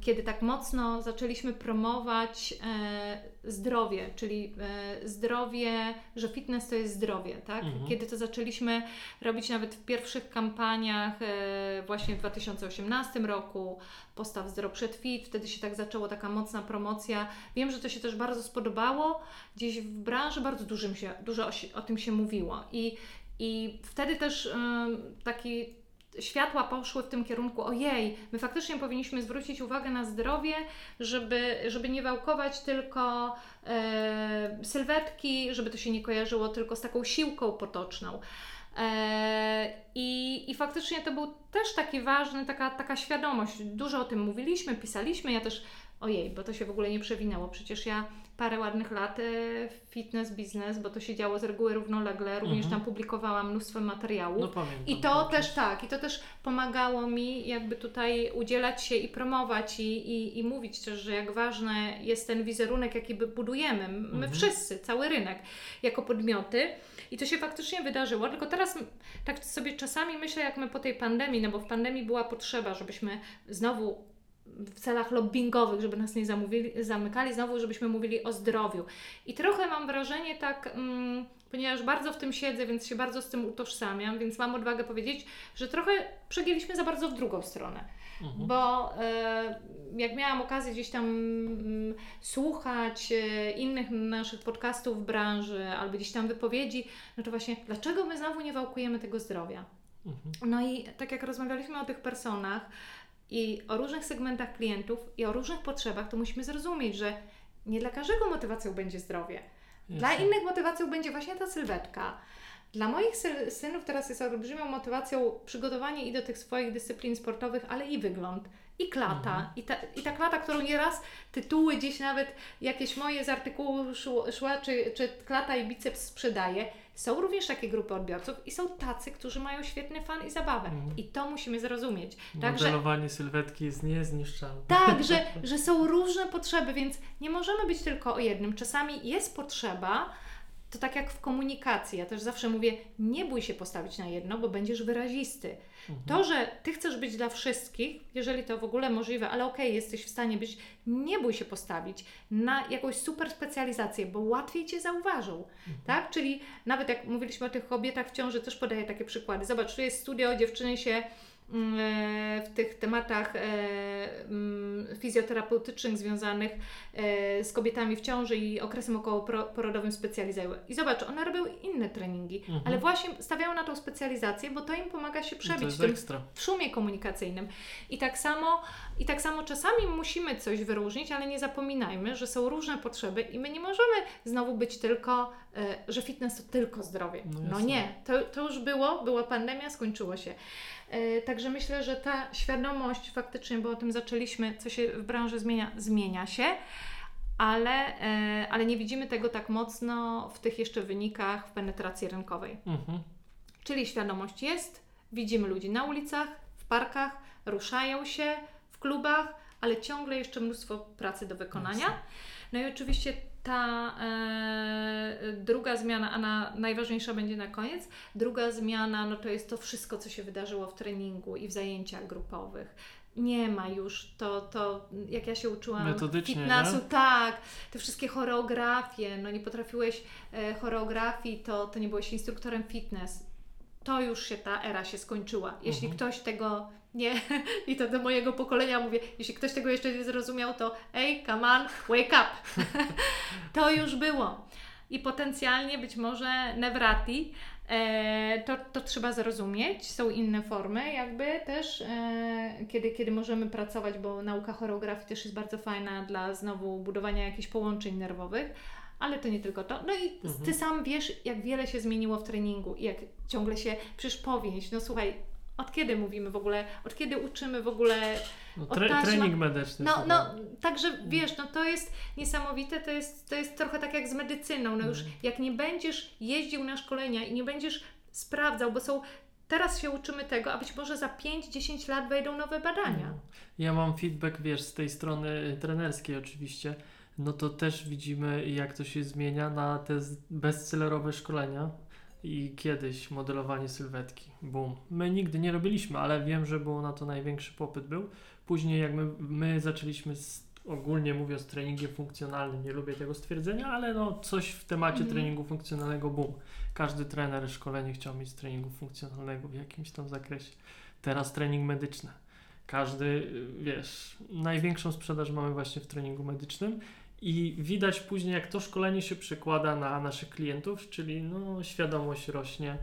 kiedy tak mocno zaczęliśmy promować e, zdrowie, czyli e, zdrowie, że fitness to jest zdrowie, tak? Mhm. Kiedy to zaczęliśmy robić nawet w pierwszych kampaniach e, właśnie w 2018 roku, postaw Zero przed Fit, wtedy się tak zaczęło taka mocna promocja. Wiem, że to się też bardzo spodobało. Gdzieś w branży bardzo dużym się, dużo o, o tym się mówiło i, i wtedy też taki światła poszły w tym kierunku, ojej, my faktycznie powinniśmy zwrócić uwagę na zdrowie, żeby, żeby nie wałkować tylko e, sylwetki, żeby to się nie kojarzyło tylko z taką siłką potoczną. E, I, I faktycznie to był też taki ważny, taka, taka świadomość. Dużo o tym mówiliśmy, pisaliśmy. Ja też, ojej, bo to się w ogóle nie przewinęło. Przecież ja parę ładnych lat e, fitness biznes, bo to się działo z reguły równolegle. Również Mhm. tam publikowałam mnóstwo materiałów. No pamiętam. I to też tak, i to też pomagało mi jakby tutaj udzielać się i promować i, i, i mówić też, że jak ważny jest ten wizerunek, jaki budujemy, my Mhm. wszyscy, cały rynek, jako podmioty. I to się faktycznie wydarzyło, tylko teraz tak sobie czasami myślę, jak my po tej pandemii, no bo w pandemii była potrzeba, żebyśmy znowu w celach lobbyingowych, żeby nas nie zamówili, zamykali, znowu, żebyśmy mówili o zdrowiu. I trochę mam wrażenie tak, mm, ponieważ bardzo w tym siedzę, więc się bardzo z tym utożsamiam, więc mam odwagę powiedzieć, że trochę przegięliśmy za bardzo w drugą stronę. Mhm. Bo e, jak miałam okazję gdzieś tam mm, słuchać e, innych naszych podcastów w branży albo gdzieś tam wypowiedzi, no to właśnie dlaczego my znowu nie wałkujemy tego zdrowia? Mhm. No i tak jak rozmawialiśmy o tych personach i o różnych segmentach klientów i o różnych potrzebach, to musimy zrozumieć, że nie dla każdego motywacją będzie zdrowie. Dla Jasne. innych motywacją będzie właśnie ta sylwetka. Dla moich sy- synów teraz jest olbrzymią motywacją przygotowanie i do tych swoich dyscyplin sportowych, ale i wygląd, i klata. Mhm. I, ta, I ta klata, którą nieraz tytuły gdzieś nawet jakieś moje z artykułu szła, czy, czy klata i biceps sprzedaje. Są również takie grupy odbiorców i są tacy, którzy mają świetny fan i zabawę. Mhm. I to musimy zrozumieć. Także Modelowanie sylwetki jest niezniszczalne. tak, że, że są różne potrzeby, więc nie możemy być tylko o jednym. Czasami jest potrzeba, to tak jak w komunikacji. Ja też zawsze mówię, nie bój się postawić na jedno, bo będziesz wyrazisty. Mhm. To, że ty chcesz być dla wszystkich, jeżeli to w ogóle możliwe, ale okej, jesteś w stanie być, nie bój się postawić na jakąś super specjalizację, bo łatwiej cię zauważą. Mhm. Tak? Czyli nawet jak mówiliśmy o tych kobietach w ciąży, też podaję takie przykłady. Zobacz, tu jest studio, dziewczyny się w tych tematach e, mm, fizjoterapeutycznych związanych e, z kobietami w ciąży i okresem okołoporodowym specjalizują. I zobacz, one robią inne treningi, Mhm. ale właśnie stawiają na tą specjalizację, bo to im pomaga się przebić w tym w szumie komunikacyjnym. I tak samo, i tak samo czasami musimy coś wyróżnić, ale nie zapominajmy, że są różne potrzeby i my nie możemy znowu być tylko, e, że fitness to tylko zdrowie. No No, nie, to, to już było, była pandemia, skończyło się. E, Także myślę, że ta świadomość faktycznie, bo o tym zaczęliśmy, co się w branży zmienia, zmienia się, ale, e, ale nie widzimy tego tak mocno w tych jeszcze wynikach w penetracji rynkowej. Mhm. Czyli świadomość jest, widzimy ludzi na ulicach, w parkach, ruszają się w klubach, ale ciągle jeszcze mnóstwo pracy do wykonania. No i oczywiście ta e, druga zmiana, a na, najważniejsza będzie na koniec, druga zmiana no to jest to wszystko, co się wydarzyło w treningu i w zajęciach grupowych. Nie ma już to, to jak ja się uczyłam Metodycznie, fitnessu, nie? tak, te wszystkie choreografie, no nie potrafiłeś e, choreografii, to, to nie byłeś instruktorem fitness. To już się ta era się skończyła. Jeśli Mhm. ktoś tego nie, i to do mojego pokolenia mówię, jeśli ktoś tego jeszcze nie zrozumiał, to ej, come on, wake up. to już było. I potencjalnie być może Nevrati, e, to, to trzeba zrozumieć. Są inne formy, jakby też, e, kiedy, kiedy możemy pracować, bo nauka choreografii też jest bardzo fajna dla znowu budowania jakichś połączeń nerwowych. Ale to nie tylko to. No i Mhm. ty sam wiesz, jak wiele się zmieniło w treningu i jak ciągle się, przecież powieść, no słuchaj, od kiedy mówimy w ogóle, od kiedy uczymy w ogóle No, tre, taśma- trening medyczny. no, no, także wiesz, no to jest niesamowite, to jest, to jest trochę tak jak z medycyną, no już Mhm. jak nie będziesz jeździł na szkolenia i nie będziesz sprawdzał, bo są, teraz się uczymy tego, a być może za 5-10 lat wejdą nowe badania. No. Ja mam feedback, wiesz, z tej strony trenerskiej oczywiście. No to też widzimy, jak to się zmienia na te bestsellerowe szkolenia i kiedyś modelowanie sylwetki. Boom. My nigdy nie robiliśmy, ale wiem, że było na to największy popyt był. Później jak my, my zaczęliśmy z, ogólnie mówiąc treningiem funkcjonalnym, nie lubię tego stwierdzenia, ale no coś w temacie Mhm. treningu funkcjonalnego, boom. Każdy trener szkolenie chciał mieć treningu funkcjonalnego w jakimś tam zakresie. Teraz trening medyczny. Każdy, y, wiesz, największą sprzedaż mamy właśnie w treningu medycznym i widać później, jak to szkolenie się przekłada na naszych klientów, czyli no, świadomość rośnie.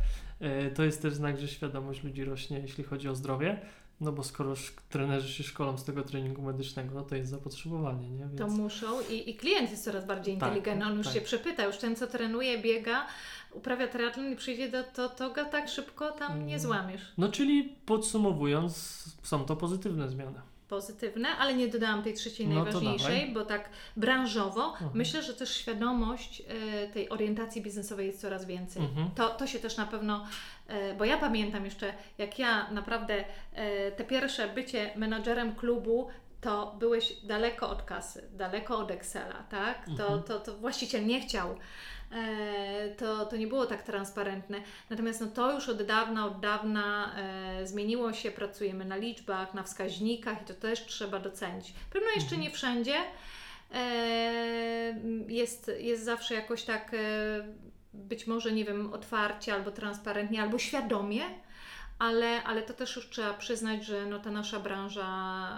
Y, To jest też znak, że świadomość ludzi rośnie, jeśli chodzi o zdrowie. No bo skoro trenerzy się szkolą z tego treningu medycznego, no to jest zapotrzebowanie, nie? Więc... To muszą i, i klient jest coraz bardziej Tak, inteligentny. On już tak. się przepyta, już ten, co trenuje, biega, uprawia triatlon i przyjdzie do to, to go tak szybko tam nie Mm. złamiesz. No czyli podsumowując, są to pozytywne zmiany. Pozytywne, ale nie dodałam tej trzeciej No najważniejszej, bo tak branżowo Mhm. myślę, że też świadomość e, tej orientacji biznesowej jest coraz więcej. Mhm. To, to się też na pewno, e, bo ja pamiętam jeszcze, jak ja naprawdę e, te pierwsze bycie menadżerem klubu, to byłeś daleko od kasy, daleko od Excela, tak? To, Mhm. to, to właściciel nie chciał. E, to, to nie było tak transparentne. Natomiast no, to już od dawna, od dawna e, zmieniło się. Pracujemy na liczbach, na wskaźnikach i to też trzeba docenić. Pewno jeszcze Mhm. nie wszędzie. E, jest, jest zawsze jakoś tak, być może, nie wiem, otwarcie albo transparentnie, albo świadomie. Ale, ale to też już trzeba przyznać, że no, ta nasza branża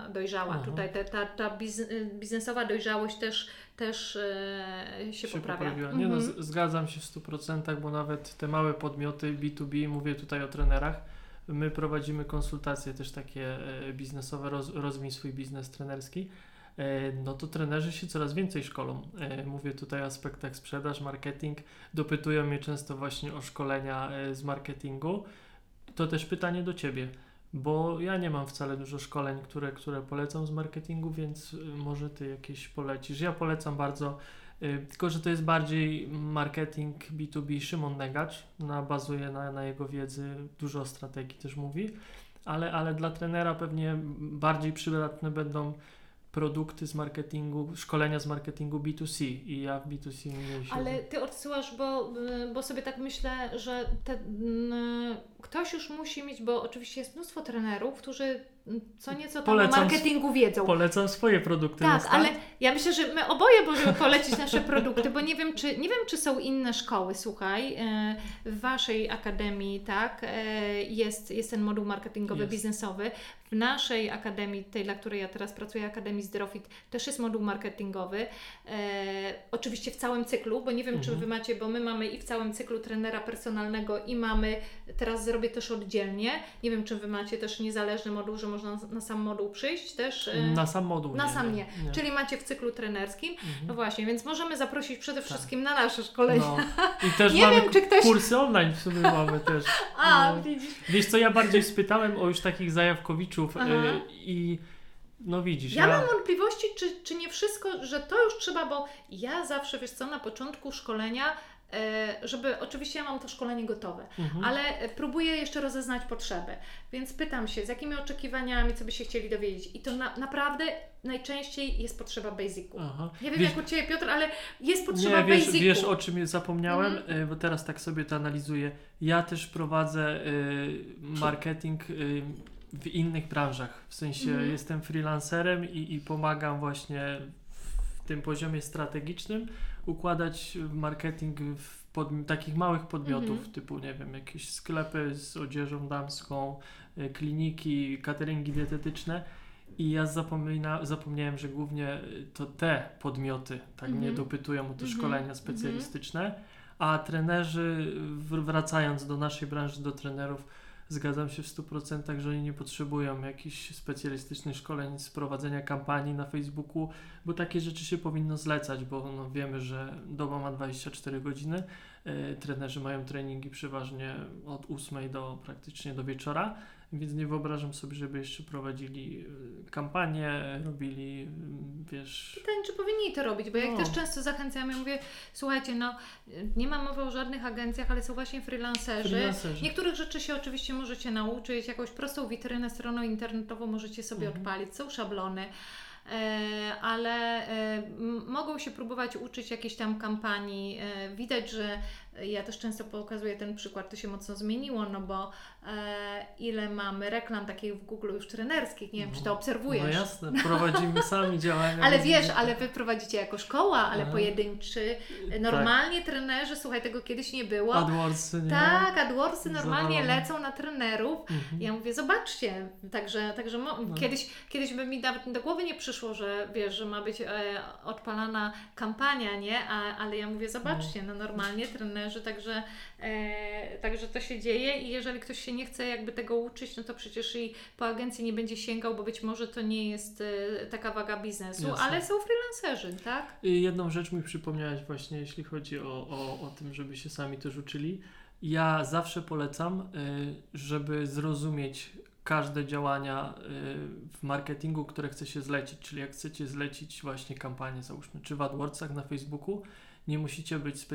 dojrzała. Aha. Tutaj ta, ta biz, biznesowa dojrzałość też, też e, się, poprawia. poprawiła. Nie no, Mhm. z- zgadzam się w 100%, bo nawet te małe podmioty B2B, mówię tutaj o trenerach, my prowadzimy konsultacje też takie e, biznesowe, roz, rozwij swój biznes trenerski. E, No to trenerzy się coraz więcej szkolą. E, Mówię tutaj o aspektach sprzedaż, marketing. Dopytują mnie często właśnie o szkolenia z marketingu. To też pytanie do Ciebie, bo ja nie mam wcale dużo szkoleń, które, które polecam z marketingu, więc y, może Ty jakieś polecisz. Ja polecam bardzo, y, tylko że to jest bardziej marketing B2B. Szymon Negacz na, bazuje na, na jego wiedzy, dużo strategii też mówi, ale, ale dla trenera pewnie bardziej przydatne będą produkty z marketingu, szkolenia z marketingu B2C i ja w B2C nie się Ale ty odsyłasz, bo, y, bo sobie tak myślę, że te, mm, ktoś już musi mieć, bo oczywiście jest mnóstwo trenerów, którzy mm, co nieco tam Polecam o marketingu wiedzą. Polecam swoje produkty Tak, ale ja myślę, że my oboje możemy polecić nasze produkty, bo nie wiem, czy, nie wiem, czy są inne szkoły, słuchaj, e, w Waszej akademii, tak, jest, jest ten moduł marketingowy, Jest. biznesowy. W naszej akademii, tej, dla której ja teraz pracuję, Akademii Zdrowit, też jest moduł marketingowy. E, oczywiście w całym cyklu, bo nie wiem, czy Mhm. Wy macie, bo my mamy i w całym cyklu trenera personalnego i mamy, teraz zrobię też oddzielnie, nie wiem, czy Wy macie też niezależny moduł, że można na, na sam moduł przyjść też. e, Na sam moduł na nie, sam nie. nie. Czyli macie w cyklu trenerskim. Mhm. No właśnie, więc możemy zaprosić przede Tak. wszystkim na nasze szkolenia. No. I też Nie mamy wiem, czy ktoś- kursy online w sumie mamy też. A, No. widzisz. Wiesz co, ja bardziej spytałem o już takich zajawkowiczów Y, i no widzisz, Ja mam wątpliwości, czy, czy nie wszystko, że to już trzeba, bo ja zawsze, wiesz co, na początku szkolenia, e, żeby, oczywiście ja mam to szkolenie gotowe, Mhm. ale e, próbuję jeszcze rozeznać potrzeby. Więc pytam się, z jakimi oczekiwaniami, co by się chcieli dowiedzieć. I to na, naprawdę najczęściej jest potrzeba basicu. Aha. Nie wiem Wiesz- jak u Ciebie, Piotr, ale jest potrzeba Nie, wiesz, basicu. wiesz o czym ja zapomniałem, Mhm. y, bo teraz tak sobie to analizuję. Ja też prowadzę y, marketing y, w innych branżach. W sensie Mhm. jestem freelancerem i, i pomagam właśnie w tym poziomie strategicznym układać marketing w pod, takich małych podmiotów, Mhm. typu nie wiem, jakieś sklepy z odzieżą damską, y, kliniki, cateringi dietetyczne. I ja zapomina, zapomniałem, że głównie y, to te podmioty tak mnie Mhm. dopytują o te Mhm. szkolenia specjalistyczne, a trenerzy, wracając do naszej branży, do trenerów, zgadzam się w 100%, że oni nie potrzebują jakichś specjalistycznych szkoleń z prowadzenia kampanii na Facebooku, bo takie rzeczy się powinno zlecać, bo no wiemy, że doba ma 24 godziny, e, trenerzy mają treningi przeważnie od 8 do praktycznie do wieczora, więc nie wyobrażam sobie, żeby jeszcze prowadzili e, kampanię, robili, mm, wiesz... Pytanie, czy powinni to robić, bo jak No. też często zachęcamy, mówię, słuchajcie, no nie mam mowy o żadnych agencjach, ale są właśnie freelancerzy. freelancerzy. Niektórych rzeczy się oczywiście możecie nauczyć, jakąś prostą witrynę, stronę internetową możecie sobie Mhm. odpalić, są szablony. E, ale e, mogą się próbować uczyć jakiejś tam kampanii. E, widać, że ja też często pokazuję ten przykład, to się mocno zmieniło, no bo e, ile mamy reklam takich w Google już trenerskich, nie wiem, czy to obserwujesz. No jasne, prowadzimy sami działania. Ale wiesz, ale wy prowadzicie jako szkoła, ale Aha. pojedynczy. Normalnie trenerzy, słuchaj, tego kiedyś nie było. AdWordsy, nie? tak, AdWordsy normalnie lecą na trenerów. Mhm. Ja mówię, zobaczcie, także, także mo- No. kiedyś, kiedyś by mi nawet do głowy nie przyszło, że wiesz, że ma być e, odpalana kampania, nie? A, ale ja mówię, zobaczcie, no normalnie trenerzy, także, e, także to się dzieje i jeżeli ktoś się nie chce jakby tego uczyć, no to przecież i po agencji nie będzie sięgał, bo być może to nie jest e, taka waga biznesu, Jasne. ale są freelancerzy, tak? I Jedną rzecz mi przypomniałaś właśnie, jeśli chodzi o, o, o tym, żeby się sami też uczyli. Ja zawsze polecam, y, żeby zrozumieć każde działania y, w marketingu, które chce się zlecić. Czyli jak chcecie zlecić właśnie kampanię, załóżmy, czy w AdWordsach na Facebooku, nie musicie być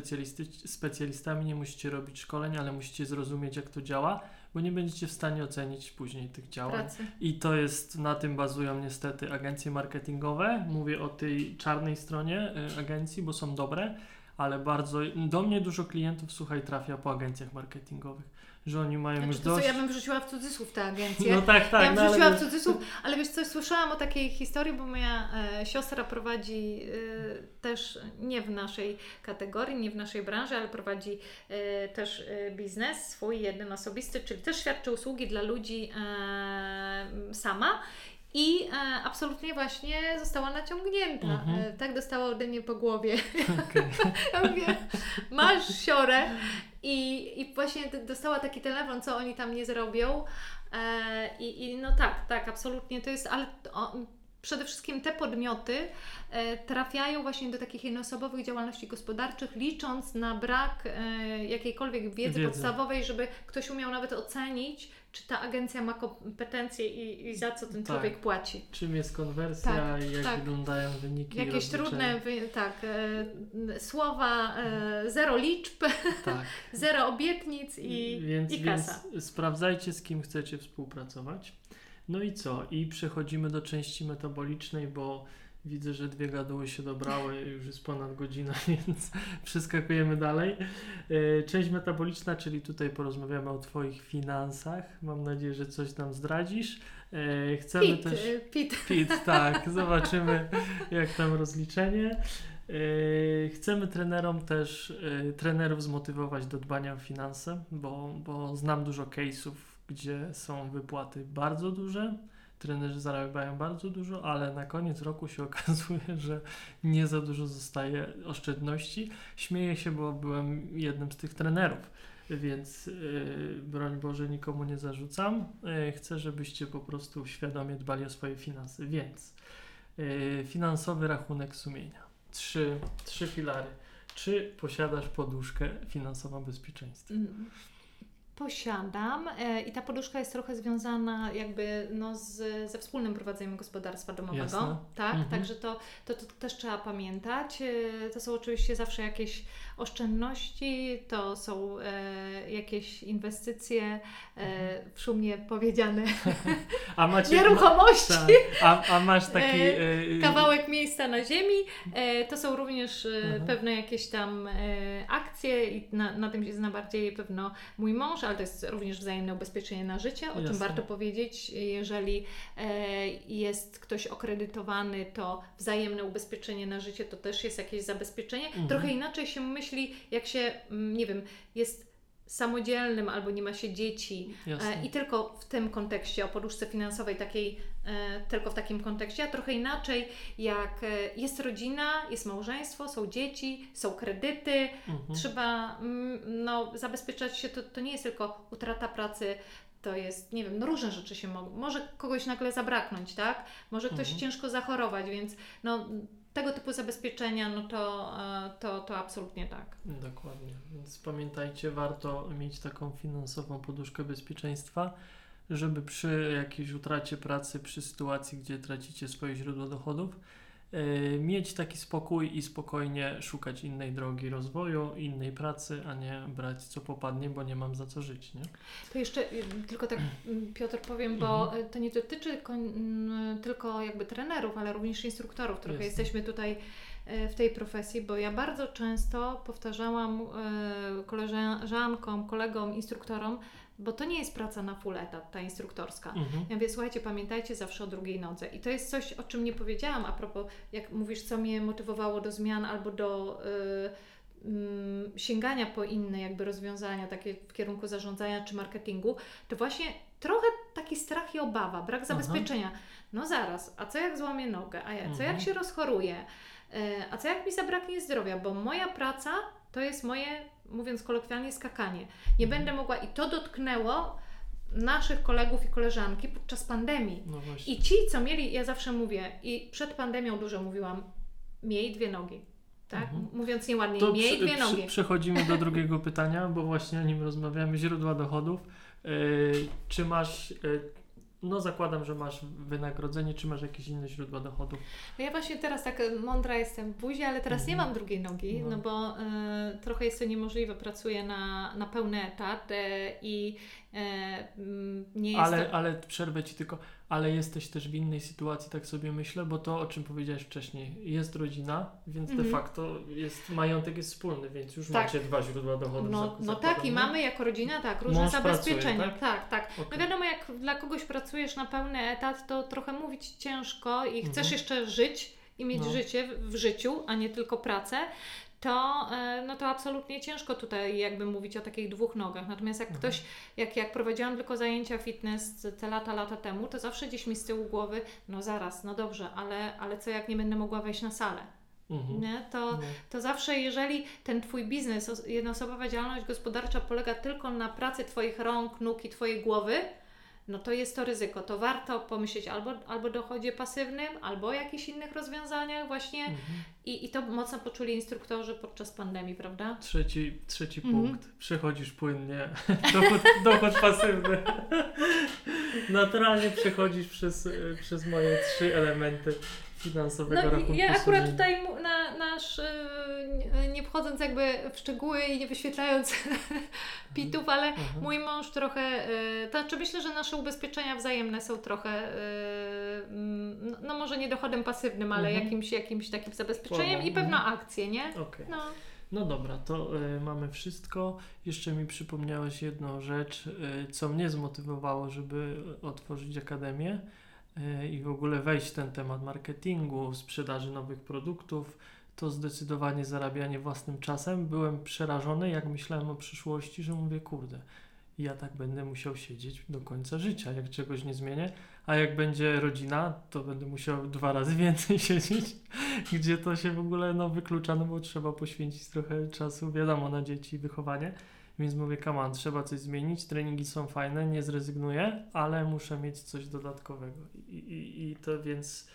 specjalistami, nie musicie robić szkoleń, ale musicie zrozumieć, jak to działa, bo nie będziecie w stanie ocenić później tych działań. Pracy. I to jest, na tym bazują niestety agencje marketingowe. Mówię o tej czarnej stronie y, agencji, bo są dobre, ale bardzo, do mnie dużo klientów, słuchaj, trafia po agencjach marketingowych, że oni mają już Znaczy, co, dość... ja bym wrzuciła w cudzysłów tę agencję. No tak, tak. ja bym no, wrzuciła w wiesz- cudzysłów, ale wiesz coś, słyszałam o takiej historii, bo moja e, siostra prowadzi e, też nie w naszej kategorii, nie w naszej branży, ale prowadzi e, też e, biznes swój, jeden osobisty, czyli też świadczy usługi dla ludzi e, sama. I e, absolutnie właśnie została naciągnięta. Mhm. E, tak dostała ode mnie po głowie. Ja mówię, masz siorę. I, I właśnie dostała taki telefon, co oni tam nie zrobią. E, i, I no tak, tak, absolutnie to jest, ale o, przede wszystkim te podmioty e, trafiają właśnie do takich jednoosobowych działalności gospodarczych, licząc na brak e, jakiejkolwiek wiedzy, Wiedzy. podstawowej, żeby ktoś umiał nawet ocenić, czy ta agencja ma kompetencje i, i za co ten Tak. człowiek płaci. Czym jest konwersja Tak, i jak tak. wyglądają wyniki Jakieś trudne, tak, e, słowa, e, zero liczb, Tak. zero obietnic i, więc, i kasa. Więc sprawdzajcie, z kim chcecie współpracować. No i co? I przechodzimy do części metabolicznej, bo widzę, że dwie gaduły się dobrały, już jest ponad godzina, więc przeskakujemy dalej. E, Część metaboliczna, czyli tutaj porozmawiamy o Twoich finansach. Mam nadzieję, że coś nam zdradzisz. E, Chcemy Pit, też... e, pit. Pit, tak. Zobaczymy, jak tam rozliczenie. Chcemy trenerom też, trenerów zmotywować do dbania o finanse, bo, bo znam dużo case'ów, gdzie są wypłaty bardzo duże, trenerzy zarabiają bardzo dużo, ale na koniec roku się okazuje, że nie za dużo zostaje oszczędności. Śmieję się, bo byłem jednym z tych trenerów, więc yy, broń Boże nikomu nie zarzucam. Yy, chcę, żebyście po prostu świadomie dbali o swoje finanse, więc yy, finansowy rachunek sumienia. Trzy, trzy filary. Czy posiadasz poduszkę finansową bezpieczeństwa? Mm, Posiadam e, i ta poduszka jest trochę związana jakby no z, ze wspólnym prowadzeniem gospodarstwa domowego. Jasne. Tak, Mhm. także to, to, to też trzeba pamiętać. E, To są oczywiście zawsze jakieś oszczędności, to są e, jakieś inwestycje, e, Mhm. w szumie powiedziane, A macie. nieruchomości. Tak. A, a masz taki. E, yy, kawałek miejsca na ziemi. E, to są również e, Mhm. pewne jakieś tam e, akcje i na, na tym się zna bardziej pewno mój mąż, ale to jest również wzajemne ubezpieczenie na życie, o czym Jasne. warto powiedzieć. Jeżeli e, jest ktoś okredytowany, to wzajemne ubezpieczenie na życie to też jest jakieś zabezpieczenie. Mhm. Trochę inaczej się myśli, jak się, mm, nie wiem, jest samodzielnym albo nie ma się dzieci Jasne. E, I tylko w tym kontekście, o poduszce finansowej, takiej, e, tylko w takim kontekście, a trochę inaczej, jak e, jest rodzina, jest małżeństwo, są dzieci, są kredyty, Mhm. trzeba mm, no, zabezpieczać się, to, to nie jest tylko utrata pracy, to jest, nie wiem, no różne rzeczy się mogą, może kogoś nagle zabraknąć, tak? Może ktoś Mhm. ciężko zachorować, więc no, tego typu zabezpieczenia, no to, e, to, to absolutnie tak. Dokładnie. Więc pamiętajcie, warto mieć taką finansową poduszkę bezpieczeństwa, żeby przy jakiejś utracie pracy, przy sytuacji, gdzie tracicie swoje źródło dochodów, mieć taki spokój i spokojnie szukać innej drogi rozwoju, innej pracy, a nie brać co popadnie, bo nie mam za co żyć, nie? To jeszcze y, tylko tak mm, Piotr powiem, bo y, to nie dotyczy tylko jakby trenerów, ale również instruktorów. Trochę Jasne. jesteśmy tutaj y, w tej profesji, bo ja bardzo często powtarzałam koleżankom, kolegom, instruktorom, bo to nie jest praca na full etat, ta instruktorska. Mhm. Ja mówię, słuchajcie, pamiętajcie zawsze o drugiej nodze. I to jest coś, o czym nie powiedziałam a propos, jak mówisz, co mnie motywowało do zmian albo do y, mm, sięgania po inne jakby rozwiązania, takie w kierunku zarządzania czy marketingu, to właśnie trochę taki strach i obawa, brak zabezpieczenia. No zaraz, a co jak złamię nogę? A ja, co Mhm. jak się rozchoruję? E, A co jak mi zabraknie zdrowia? Bo moja praca to jest moje, mówiąc kolokwialnie, skakanie. Nie Mhm. będę mogła i to dotknęło naszych kolegów i koleżanki podczas pandemii. No. I ci, co mieli, ja zawsze mówię, i przed pandemią dużo mówiłam, miej dwie nogi. Tak? Mhm. Mówiąc nieładnie, To miej dwie nogi. Przechodzimy do drugiego pytania, bo właśnie o nim rozmawiamy. Źródła dochodów. Yy, czy masz, yy, no zakładam, że masz wynagrodzenie, czy masz jakieś inne źródła dochodów? No ja właśnie teraz tak e, mądra jestem w buzi, ale teraz nie Mhm. mam drugiej nogi, No. no, bo e, trochę jest to niemożliwe. Pracuję na, na pełny etat e, i nie jest Ale, to... ale przerwę Ci tylko, ale jesteś też w innej sytuacji, tak sobie myślę, bo to, o czym powiedziałeś wcześniej, jest rodzina, więc de Mhm. facto jest, majątek jest wspólny, więc już Tak. macie dwa źródła dochodów. No, no tak, i mamy jako rodzina tak, różne Mąż zabezpieczenia. pracuje, tak, tak. No Okej. wiadomo, jak dla kogoś pracujesz na pełny etat, to trochę mówić ciężko i chcesz Mhm. jeszcze żyć i mieć No. życie w życiu, a nie tylko pracę, to, e, no to absolutnie ciężko tutaj jakby mówić o takich dwóch nogach. Natomiast jak Mhm. ktoś, jak, jak prowadziłam tylko zajęcia fitness te lata, lata temu, to zawsze gdzieś mi z tyłu głowy, no zaraz, no dobrze, ale, ale co jak nie będę mogła wejść na salę? Mhm. Nie? To, No. to zawsze, jeżeli ten Twój biznes, os- jednoosobowa działalność gospodarcza polega tylko na pracy Twoich rąk, nóg i Twojej głowy, no to jest to ryzyko. To warto pomyśleć albo, albo o dochodzie pasywnym, albo o jakichś innych rozwiązaniach właśnie Mhm. i, i to mocno poczuli instruktorzy podczas pandemii, prawda? Trzeci, trzeci Mhm. punkt. Przechodzisz płynnie. Dochód, dochód pasywny. Naturalnie przechodzisz przez, przez moje trzy elementy finansowego No rachunku i ja akurat tutaj na, nasz, yy, nie wchodząc jakby w szczegóły i nie wyświetlając pitów, ale Mhm. mój mąż trochę, yy, to znaczy myślę, że nasze ubezpieczenia wzajemne są trochę, mm, no, no może nie dochodem pasywnym, ale Mhm. jakimś, jakimś takim zabezpieczeniem i pewno mhm. akcje, nie? Okej. No. No dobra, to y, mamy wszystko. Jeszcze mi przypomniałeś jedną rzecz, y, co mnie zmotywowało, żeby otworzyć akademię y, i w ogóle wejść w ten temat marketingu, sprzedaży nowych produktów. To zdecydowanie zarabianie własnym czasem. Byłem przerażony, jak myślałem o przyszłości, że mówię, kurde, ja tak będę musiał siedzieć do końca życia, jak czegoś nie zmienię. A jak będzie rodzina, to będę musiał dwa razy więcej siedzieć, gdzie to się w ogóle no, wyklucza, no bo trzeba poświęcić trochę czasu, wiadomo, na dzieci i wychowanie. Więc mówię, on, trzeba coś zmienić, treningi są fajne, nie zrezygnuję, ale muszę mieć coś dodatkowego. I, i, i to więc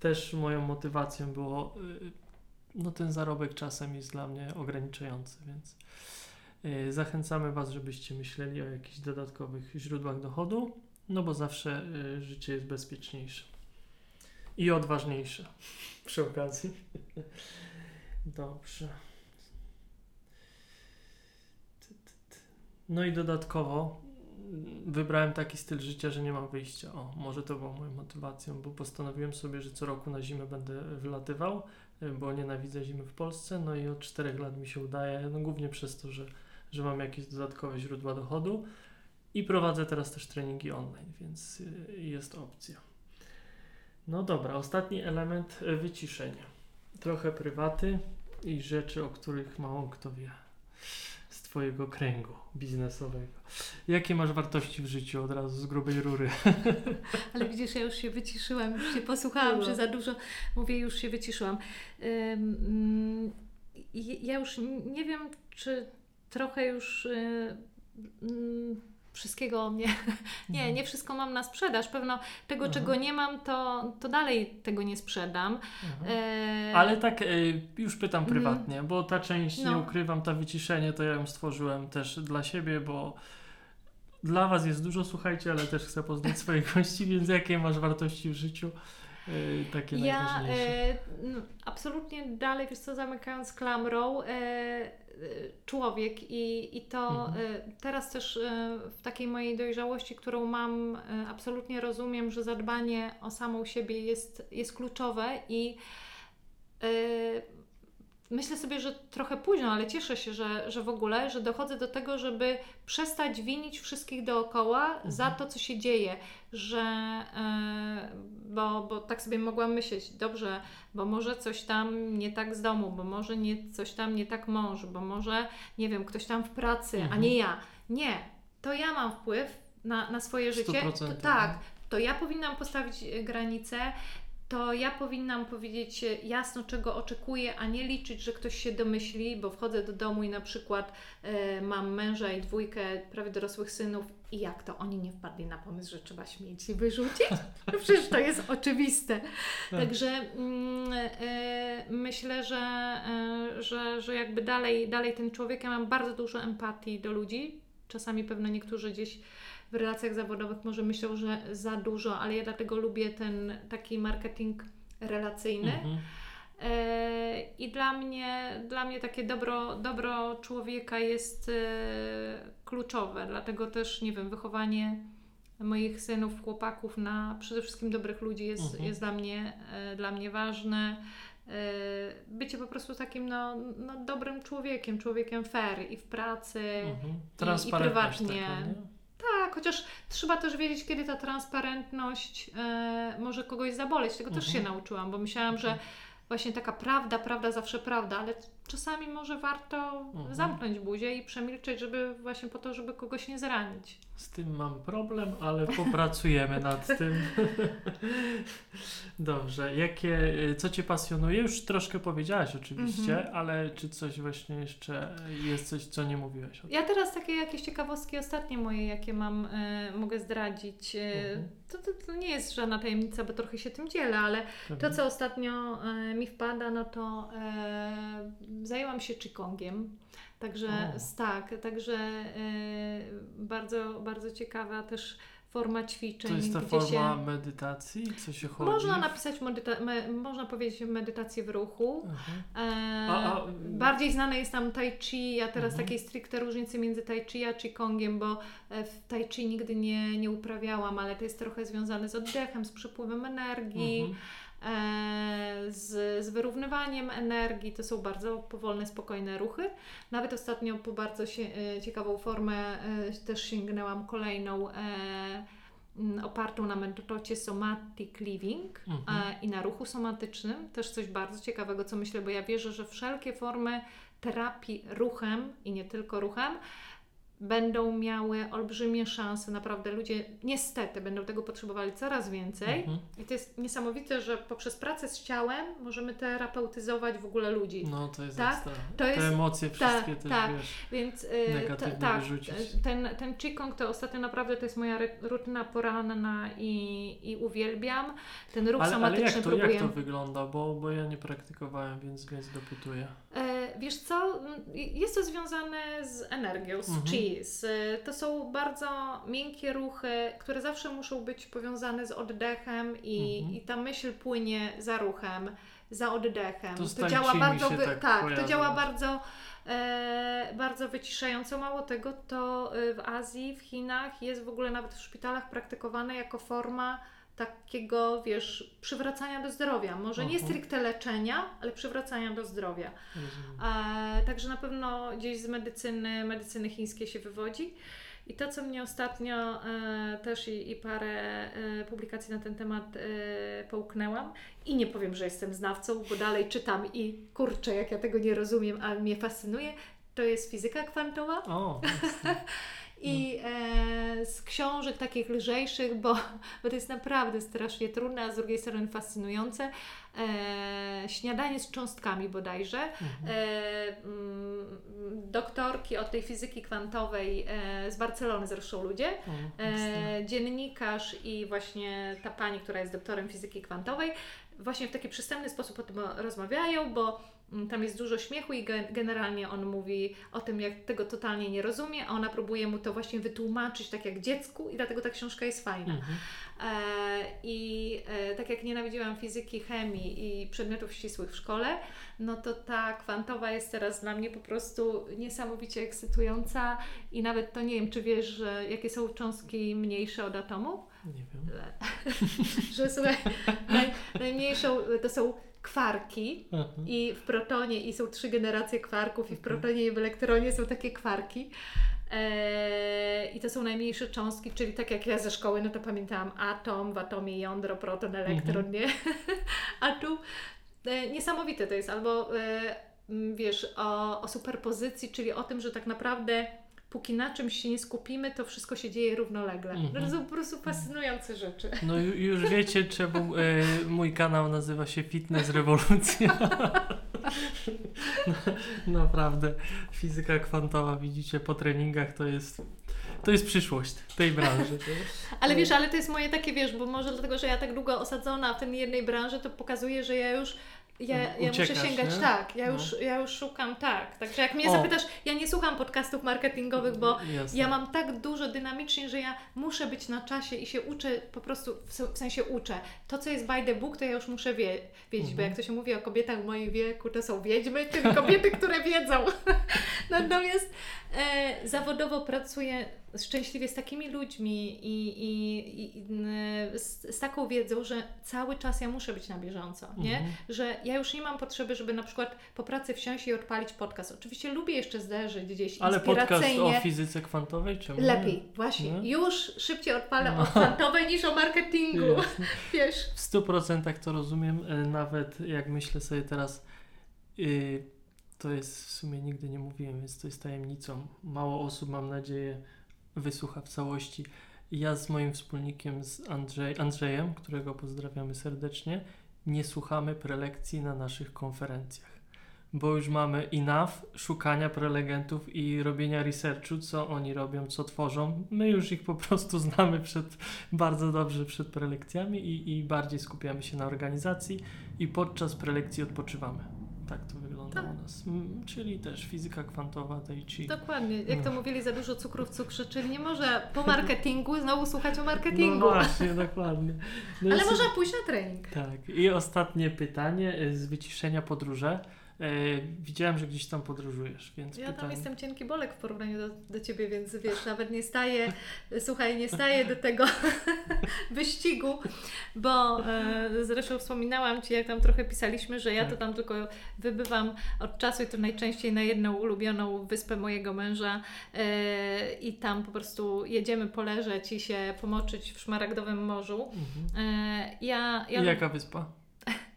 też moją motywacją było, y, no ten zarobek czasem jest dla mnie ograniczający, więc y, zachęcamy Was, żebyście myśleli o jakichś dodatkowych źródłach dochodu, no bo zawsze y, życie jest bezpieczniejsze i odważniejsze przy okazji. Dobrze. Ty, ty, ty. No i dodatkowo mm, wybrałem taki styl życia, że nie mam wyjścia. O, może to było moją motywacją, bo postanowiłem sobie, że co roku na zimę będę wylatywał, y, bo nienawidzę zimy w Polsce. No i od czterech lat mi się udaje, no głównie przez to, że, że mam jakieś dodatkowe źródła dochodu. I prowadzę teraz też treningi online, więc y, jest opcja. No dobra, ostatni element y, wyciszenie. Trochę prywaty i rzeczy, o których mało kto wie Twojego kręgu biznesowego. Jakie masz wartości w życiu od razu z grubej rury? Ale widzisz, ja już się wyciszyłam, już się posłuchałam, No. że za dużo mówię, już się wyciszyłam. Mm, ja już nie wiem, czy trochę już wszystkiego o mnie. Nie, nie wszystko mam na sprzedaż. Pewno tego, Mhm. czego nie mam, to, to dalej tego nie sprzedam. Mhm. E, Ale tak y, już pytam Mhm. prywatnie, bo ta część, nie No. ukrywam, ta wyciszenie to ja ją stworzyłem też dla siebie, bo dla Was jest dużo, słuchajcie, ale też chcę poznać swoich gości, więc jakie masz wartości w życiu? Y, takie Ja najważniejsze. no, absolutnie dalej, wiesz co, zamykając klamrą, e, człowiek i, i to Mhm. teraz też w takiej mojej dojrzałości, którą mam, absolutnie rozumiem, że zadbanie o samą siebie jest, jest kluczowe i myślę sobie, że trochę późno, ale cieszę się, że, że w ogóle, że dochodzę do tego, żeby przestać winić wszystkich dookoła za to, co się dzieje, że e, bo, bo tak sobie mogłam myśleć, dobrze, bo może coś tam nie tak z domu, bo może nie, coś tam nie tak mąż, bo może, nie wiem, ktoś tam w pracy, a Mhm. nie ja. Nie, to ja mam wpływ na, na swoje życie, 100%, to tak, to ja powinnam postawić e, granicę, to ja powinnam powiedzieć jasno, czego oczekuję, a nie liczyć, że ktoś się domyśli, bo wchodzę do domu i na przykład e, mam męża i dwójkę prawie dorosłych synów i jak to oni nie wpadli na pomysł, że trzeba śmieci wyrzucić? No przecież to jest oczywiste. Także mm, e, myślę, że, e, że, że jakby dalej, dalej ten człowiek, ja mam bardzo dużo empatii do ludzi. Czasami pewno niektórzy gdzieś w relacjach zawodowych może myślą, że za dużo, ale ja dlatego lubię ten taki marketing relacyjny. Mhm. E, I dla mnie, dla mnie takie dobro, dobro człowieka jest e, kluczowe, dlatego też, nie wiem, wychowanie moich synów, chłopaków na przede wszystkim dobrych ludzi jest, Mhm. jest dla, mnie, e, dla mnie ważne. Bycie po prostu takim no, no, dobrym człowiekiem, człowiekiem fair i w pracy. Mhm. Transparentność prywatnie. taka? Tak, chociaż trzeba też wiedzieć, kiedy ta transparentność e, może kogoś zaboleć. Tego też się Mhm. nauczyłam, bo myślałam, że właśnie taka prawda, prawda zawsze prawda, ale czasami może warto Mhm. zamknąć buzię i przemilczeć, żeby właśnie po to, żeby kogoś nie zranić. Z tym mam problem, ale popracujemy nad tym. Dobrze. Jakie, y, co Cię pasjonuje? Już troszkę powiedziałaś oczywiście, Mhm. ale czy coś właśnie jeszcze jest coś, co nie mówiłaś? Ja teraz takie jakieś ciekawostki ostatnie moje, jakie mam, e, mogę zdradzić. E, Mhm. to, to, to nie jest żadna tajemnica, bo trochę się tym dzielę, ale To, co ostatnio e, mi wpada, no to e, zajęłam się Qigongiem. Także O. tak, także e, bardzo, bardzo ciekawa też forma ćwiczeń. To jest ta forma się, medytacji? Co się chodzi? można napisać, medyta- me, można powiedzieć medytację w ruchu. Mhm. E, A- a- bardziej znane jest tam Tai Chi. Ja teraz Mhm. takiej stricte różnicy między Tai Chi a Qigongiem, bo e, w Tai Chi nigdy nie, nie uprawiałam, ale to jest trochę związane z oddechem, z przepływem energii Mhm. E, z, z wyrównywaniem energii. To są bardzo powolne, spokojne ruchy. Nawet ostatnio po bardzo się, e, ciekawą formę e, też sięgnęłam kolejną. Opartą na metodzie somatic living Mhm. i na ruchu somatycznym. Też coś bardzo ciekawego, co myślę, bo ja wierzę, że wszelkie formy terapii ruchem i nie tylko ruchem będą miały olbrzymie szanse. Naprawdę ludzie niestety będą tego potrzebowali coraz więcej. Mhm. I to jest niesamowite, że poprzez pracę z ciałem możemy terapeutyzować w ogóle ludzi. No to jest Tak? ekstra. To jest- Te emocje wszystkie tak, też tak. wiesz. Więc y, Negatywnie t- tak, wyrzucić. ten, ten Qigong to ostatnio naprawdę to jest moja rutyna poranna i, i uwielbiam. Ten ruch Ale, ale somatyczny jak to, próbuję. jak to wygląda? Bo, bo ja nie praktykowałem, więc, więc dopytuję. E, Wiesz co, jest to związane z energią, z Mhm. chi. To są bardzo miękkie ruchy, które zawsze muszą być powiązane z oddechem i, Mhm. i ta myśl płynie za ruchem, za oddechem. To To działa bardzo, wy, tak tak, to działa bardzo, e, bardzo wyciszająco. Mało tego, to e, w Azji, w Chinach jest w ogóle nawet w szpitalach praktykowane jako forma takiego, wiesz, przywracania do zdrowia. Może nie Mhm. stricte leczenia, ale przywracania do zdrowia. E, także na pewno gdzieś z medycyny, medycyny chińskiej się wywodzi. I to, co mnie ostatnio e, też i, i parę e, publikacji na ten temat e, połknęłam, i nie powiem, że jestem znawcą, bo dalej czytam i kurczę, jak ja tego nie rozumiem, a mnie fascynuje, to jest fizyka kwantowa. O. I e, z książek takich lżejszych, bo, bo to jest naprawdę strasznie trudne, a z drugiej strony fascynujące. E, śniadanie z cząstkami bodajże. Mhm. E, mm, doktorki od tej fizyki kwantowej e, z Barcelony zresztą ludzie. O. E, dziennikarz i właśnie ta pani, która jest doktorem fizyki kwantowej, właśnie w taki przystępny sposób o tym rozmawiają, bo tam jest dużo śmiechu i ge- generalnie on mówi o tym, jak tego totalnie nie rozumie, a ona próbuje mu to właśnie wytłumaczyć tak jak dziecku i dlatego ta książka jest fajna. Mhm. E, I e, tak jak nienawidziłam fizyki, chemii i przedmiotów ścisłych w szkole, no to ta kwantowa jest teraz dla mnie po prostu niesamowicie ekscytująca i nawet to nie wiem, czy wiesz, że jakie są cząstki mniejsze od atomu? Nie wiem. Że słuchaj, naj, najmniejszą to są kwarki Aha. i w protonie i są trzy generacje kwarków i w Okej. protonie i w elektronie są takie kwarki. Eee, I to są najmniejsze cząstki, czyli tak jak ja ze szkoły, no to pamiętałam atom, w atomie jądro, proton, elektron, nie? A tu e, niesamowite to jest, albo e, wiesz, o, o superpozycji, czyli o tym, że tak naprawdę póki na czymś się nie skupimy, to wszystko się dzieje równolegle. Mhm. To są po prostu fascynujące rzeczy. No ju- już wiecie, czemu e, mój kanał nazywa się Fitness Rewolucja. no, naprawdę, fizyka kwantowa, widzicie, po treningach to jest, to jest przyszłość tej branży. Ale wiesz, ale to jest moje takie, wiesz, bo może dlatego, że ja tak długo osadzona w tej jednej branży, to pokazuje, że ja już ja, ja muszę Uciekasz, sięgać nie? tak, ja No. już, ja już szukam tak. Także jak mnie O. zapytasz, ja nie słucham podcastów marketingowych, bo Jasne. ja mam tak dużo dynamicznie, że ja muszę być na czasie i się uczę, po prostu w, se- w sensie uczę. To, co jest by the book, to ja już muszę wie, wiedzieć, bo Mhm. jak to się mówi o kobietach w moim wieku, to są wiedźmy, czyli kobiety, które wiedzą. Natomiast e, zawodowo pracuję szczęśliwie z takimi ludźmi i, i, i, z, z taką wiedzą, że cały czas ja muszę być na bieżąco, nie? Mhm. Że ja już nie mam potrzeby, żeby na przykład po pracy wsiąść i odpalić podcast. Oczywiście lubię jeszcze zderzyć gdzieś Ale podcast o fizyce kwantowej, czemu? Lepiej, właśnie. Nie? Już szybciej odpalę No. o kwantowej niż o marketingu. Jasne. Wiesz? W stu procentach to rozumiem, e, nawet jak myślę sobie teraz, y, to jest w sumie nigdy nie mówiłem, więc to jest tajemnicą. Mało osób, mam nadzieję, wysłucha w całości. Ja z moim wspólnikiem, z Andrzej, Andrzejem, którego pozdrawiamy serdecznie, nie słuchamy prelekcji na naszych konferencjach. Bo już mamy enough szukania prelegentów i robienia researchu, co oni robią, co tworzą. My już ich po prostu znamy przed, bardzo dobrze przed prelekcjami i, i bardziej skupiamy się na organizacji i podczas prelekcji odpoczywamy. Tak to wygląda Tak. u nas. Mm, Czyli też fizyka kwantowa, tai chi. Dokładnie. Jak to No. mówili, za dużo cukru w cukrze, czyli nie może po marketingu znowu słuchać o No marketingu. właśnie, dokładnie. No Ale jest- można pójść na trening. Tak. I ostatnie pytanie y, z wyciszenia podróże. E, widziałem, że gdzieś tam podróżujesz, więc Ja pytanie. tam jestem cienki bolek w porównaniu do, do ciebie, więc wiesz, nawet nie staję, słuchaj, nie staję do tego wyścigu, bo e, zresztą wspominałam Ci, jak tam trochę pisaliśmy, że ja to Tak. tam tylko wybywam od czasu i to najczęściej na jedną ulubioną wyspę mojego męża e, i tam po prostu jedziemy poleżeć i się pomoczyć w szmaragdowym morzu. Mhm. E, ja, ja I jaka wyspa?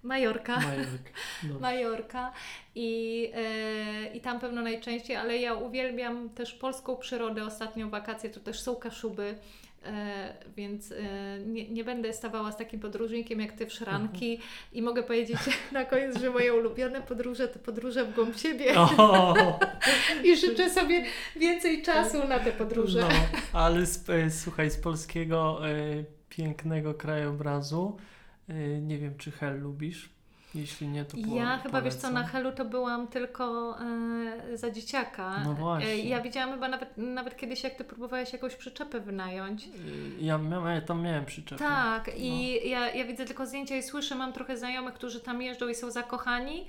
Majorka. Majorka. Majorka i, e, i tam pewno najczęściej, ale ja uwielbiam też polską przyrodę. Ostatnio wakacje to też są Kaszuby, e, więc e, nie, nie będę stawała z takim podróżnikiem jak Ty w szranki i mogę powiedzieć na koniec, że moje ulubione podróże to podróże w głąb siebie i życzę sobie więcej czasu na te podróże. no, ale z, e, słuchaj, z polskiego e, pięknego krajobrazu, nie wiem, czy Hel lubisz? Jeśli nie, to po, Ja chyba wiesz co, polecam. na Helu to byłam tylko e, za dzieciaka. No właśnie. E, ja widziałam chyba nawet, nawet kiedyś, jak ty próbowałeś jakąś przyczepę wynająć. Y, Ja, miałem, ja tam miałem przyczepę. Tak, No. i ja, ja widzę tylko zdjęcia i słyszę, mam trochę znajomych, którzy tam jeżdżą i są zakochani.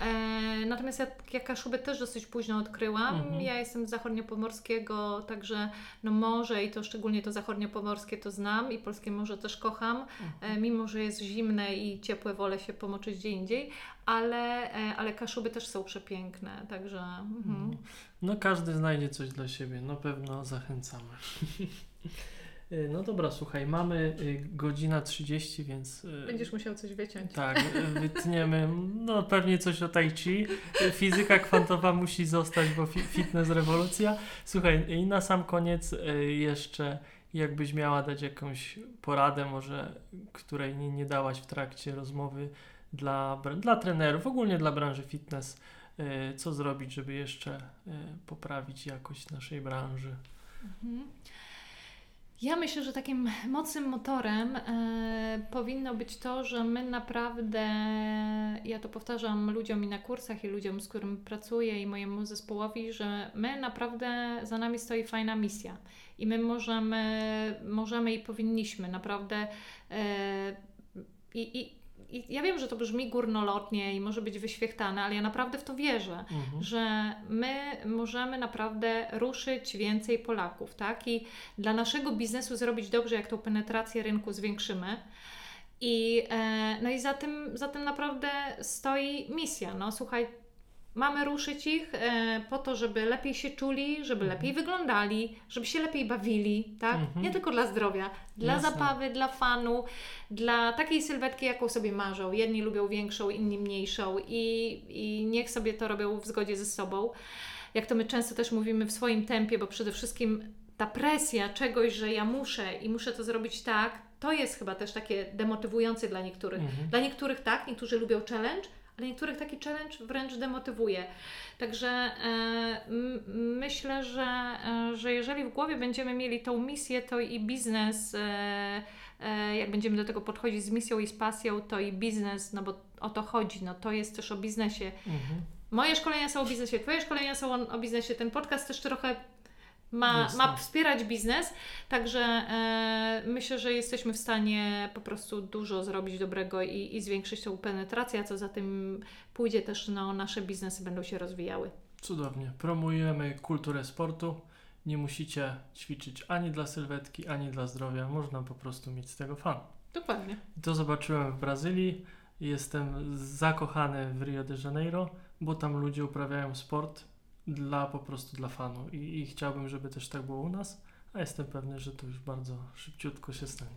E, natomiast ja, ja Kaszubę też dosyć późno odkryłam. Mhm. Ja jestem z zachodniopomorskiego, także no morze i to szczególnie to zachodniopomorskie to znam i polskie morze też kocham. Mhm. E, mimo, że jest zimne i ciepłe, wolę się pomoczyć gdzie indziej, ale, e, ale Kaszuby też są przepiękne, także... Mhm. No każdy znajdzie coś dla siebie, na pewno zachęcamy. Y, No dobra, słuchaj, mamy y, godzina 30, więc y, Będziesz musiał coś wyciąć. tak, wytniemy no pewnie coś o tai chi. Fizyka kwantowa musi zostać, bo fi- fitness rewolucja. Słuchaj, i na sam koniec jeszcze jakbyś miała dać jakąś poradę może, której nie, nie dałaś w trakcie rozmowy dla, dla trenerów, ogólnie dla branży fitness, co zrobić, żeby jeszcze poprawić jakość naszej branży. Mhm. Ja myślę, że takim mocnym motorem e, powinno być to, że my naprawdę, ja to powtarzam ludziom i na kursach, i ludziom, z którym pracuję, i mojemu zespołowi, że my naprawdę za nami stoi fajna misja i my możemy, możemy i powinniśmy naprawdę. E, i, i, i ja wiem, że to brzmi górnolotnie i może być wyświechtane, ale ja naprawdę w to wierzę Mhm. że my możemy naprawdę ruszyć więcej Polaków, tak? I dla naszego biznesu zrobić dobrze, jak tą penetrację rynku zwiększymy. I, e, no i za tym, za tym naprawdę stoi misja. No słuchaj, mamy ruszyć ich e, po to, żeby lepiej się czuli, żeby Mhm. lepiej wyglądali, żeby się lepiej bawili, tak? Mhm. Nie tylko dla zdrowia, dla Jasne. zabawy, dla fanu, dla takiej sylwetki, jaką sobie marzą. Jedni lubią większą, inni mniejszą i, i niech sobie to robią w zgodzie ze sobą. jak to my często też mówimy, w swoim tempie, bo przede wszystkim ta presja czegoś, że ja muszę i muszę to zrobić tak, to jest chyba też takie demotywujące dla niektórych. Mhm. Dla niektórych tak, niektórzy lubią challenge, ale niektórych taki challenge wręcz demotywuje. Także e, myślę, że, e, że jeżeli w głowie będziemy mieli tą misję, to i biznes, e, e, jak będziemy do tego podchodzić z misją i z pasją, to i biznes, no bo o to chodzi, no to jest też o biznesie. Mhm. Moje szkolenia są o biznesie, Twoje szkolenia są o, o biznesie, ten podcast też trochę ma, ma tak. wspierać biznes, także e, myślę, że jesteśmy w stanie po prostu dużo zrobić dobrego i, i zwiększyć tą penetrację, a co za tym pójdzie też, no, nasze biznesy będą się rozwijały. Cudownie. Promujemy kulturę sportu. Nie musicie ćwiczyć ani dla sylwetki, ani dla zdrowia. Można po prostu mieć z tego fan. Dokładnie. To zobaczyłem w Brazylii. Jestem zakochany w Rio de Janeiro, bo tam ludzie uprawiają sport dla po prostu dla fanu i, i chciałbym, żeby też tak było u nas, a jestem pewny, że to już bardzo szybciutko się stanie.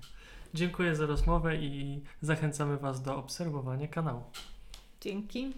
Dziękuję za rozmowę i zachęcamy Was do obserwowania kanału. Dzięki.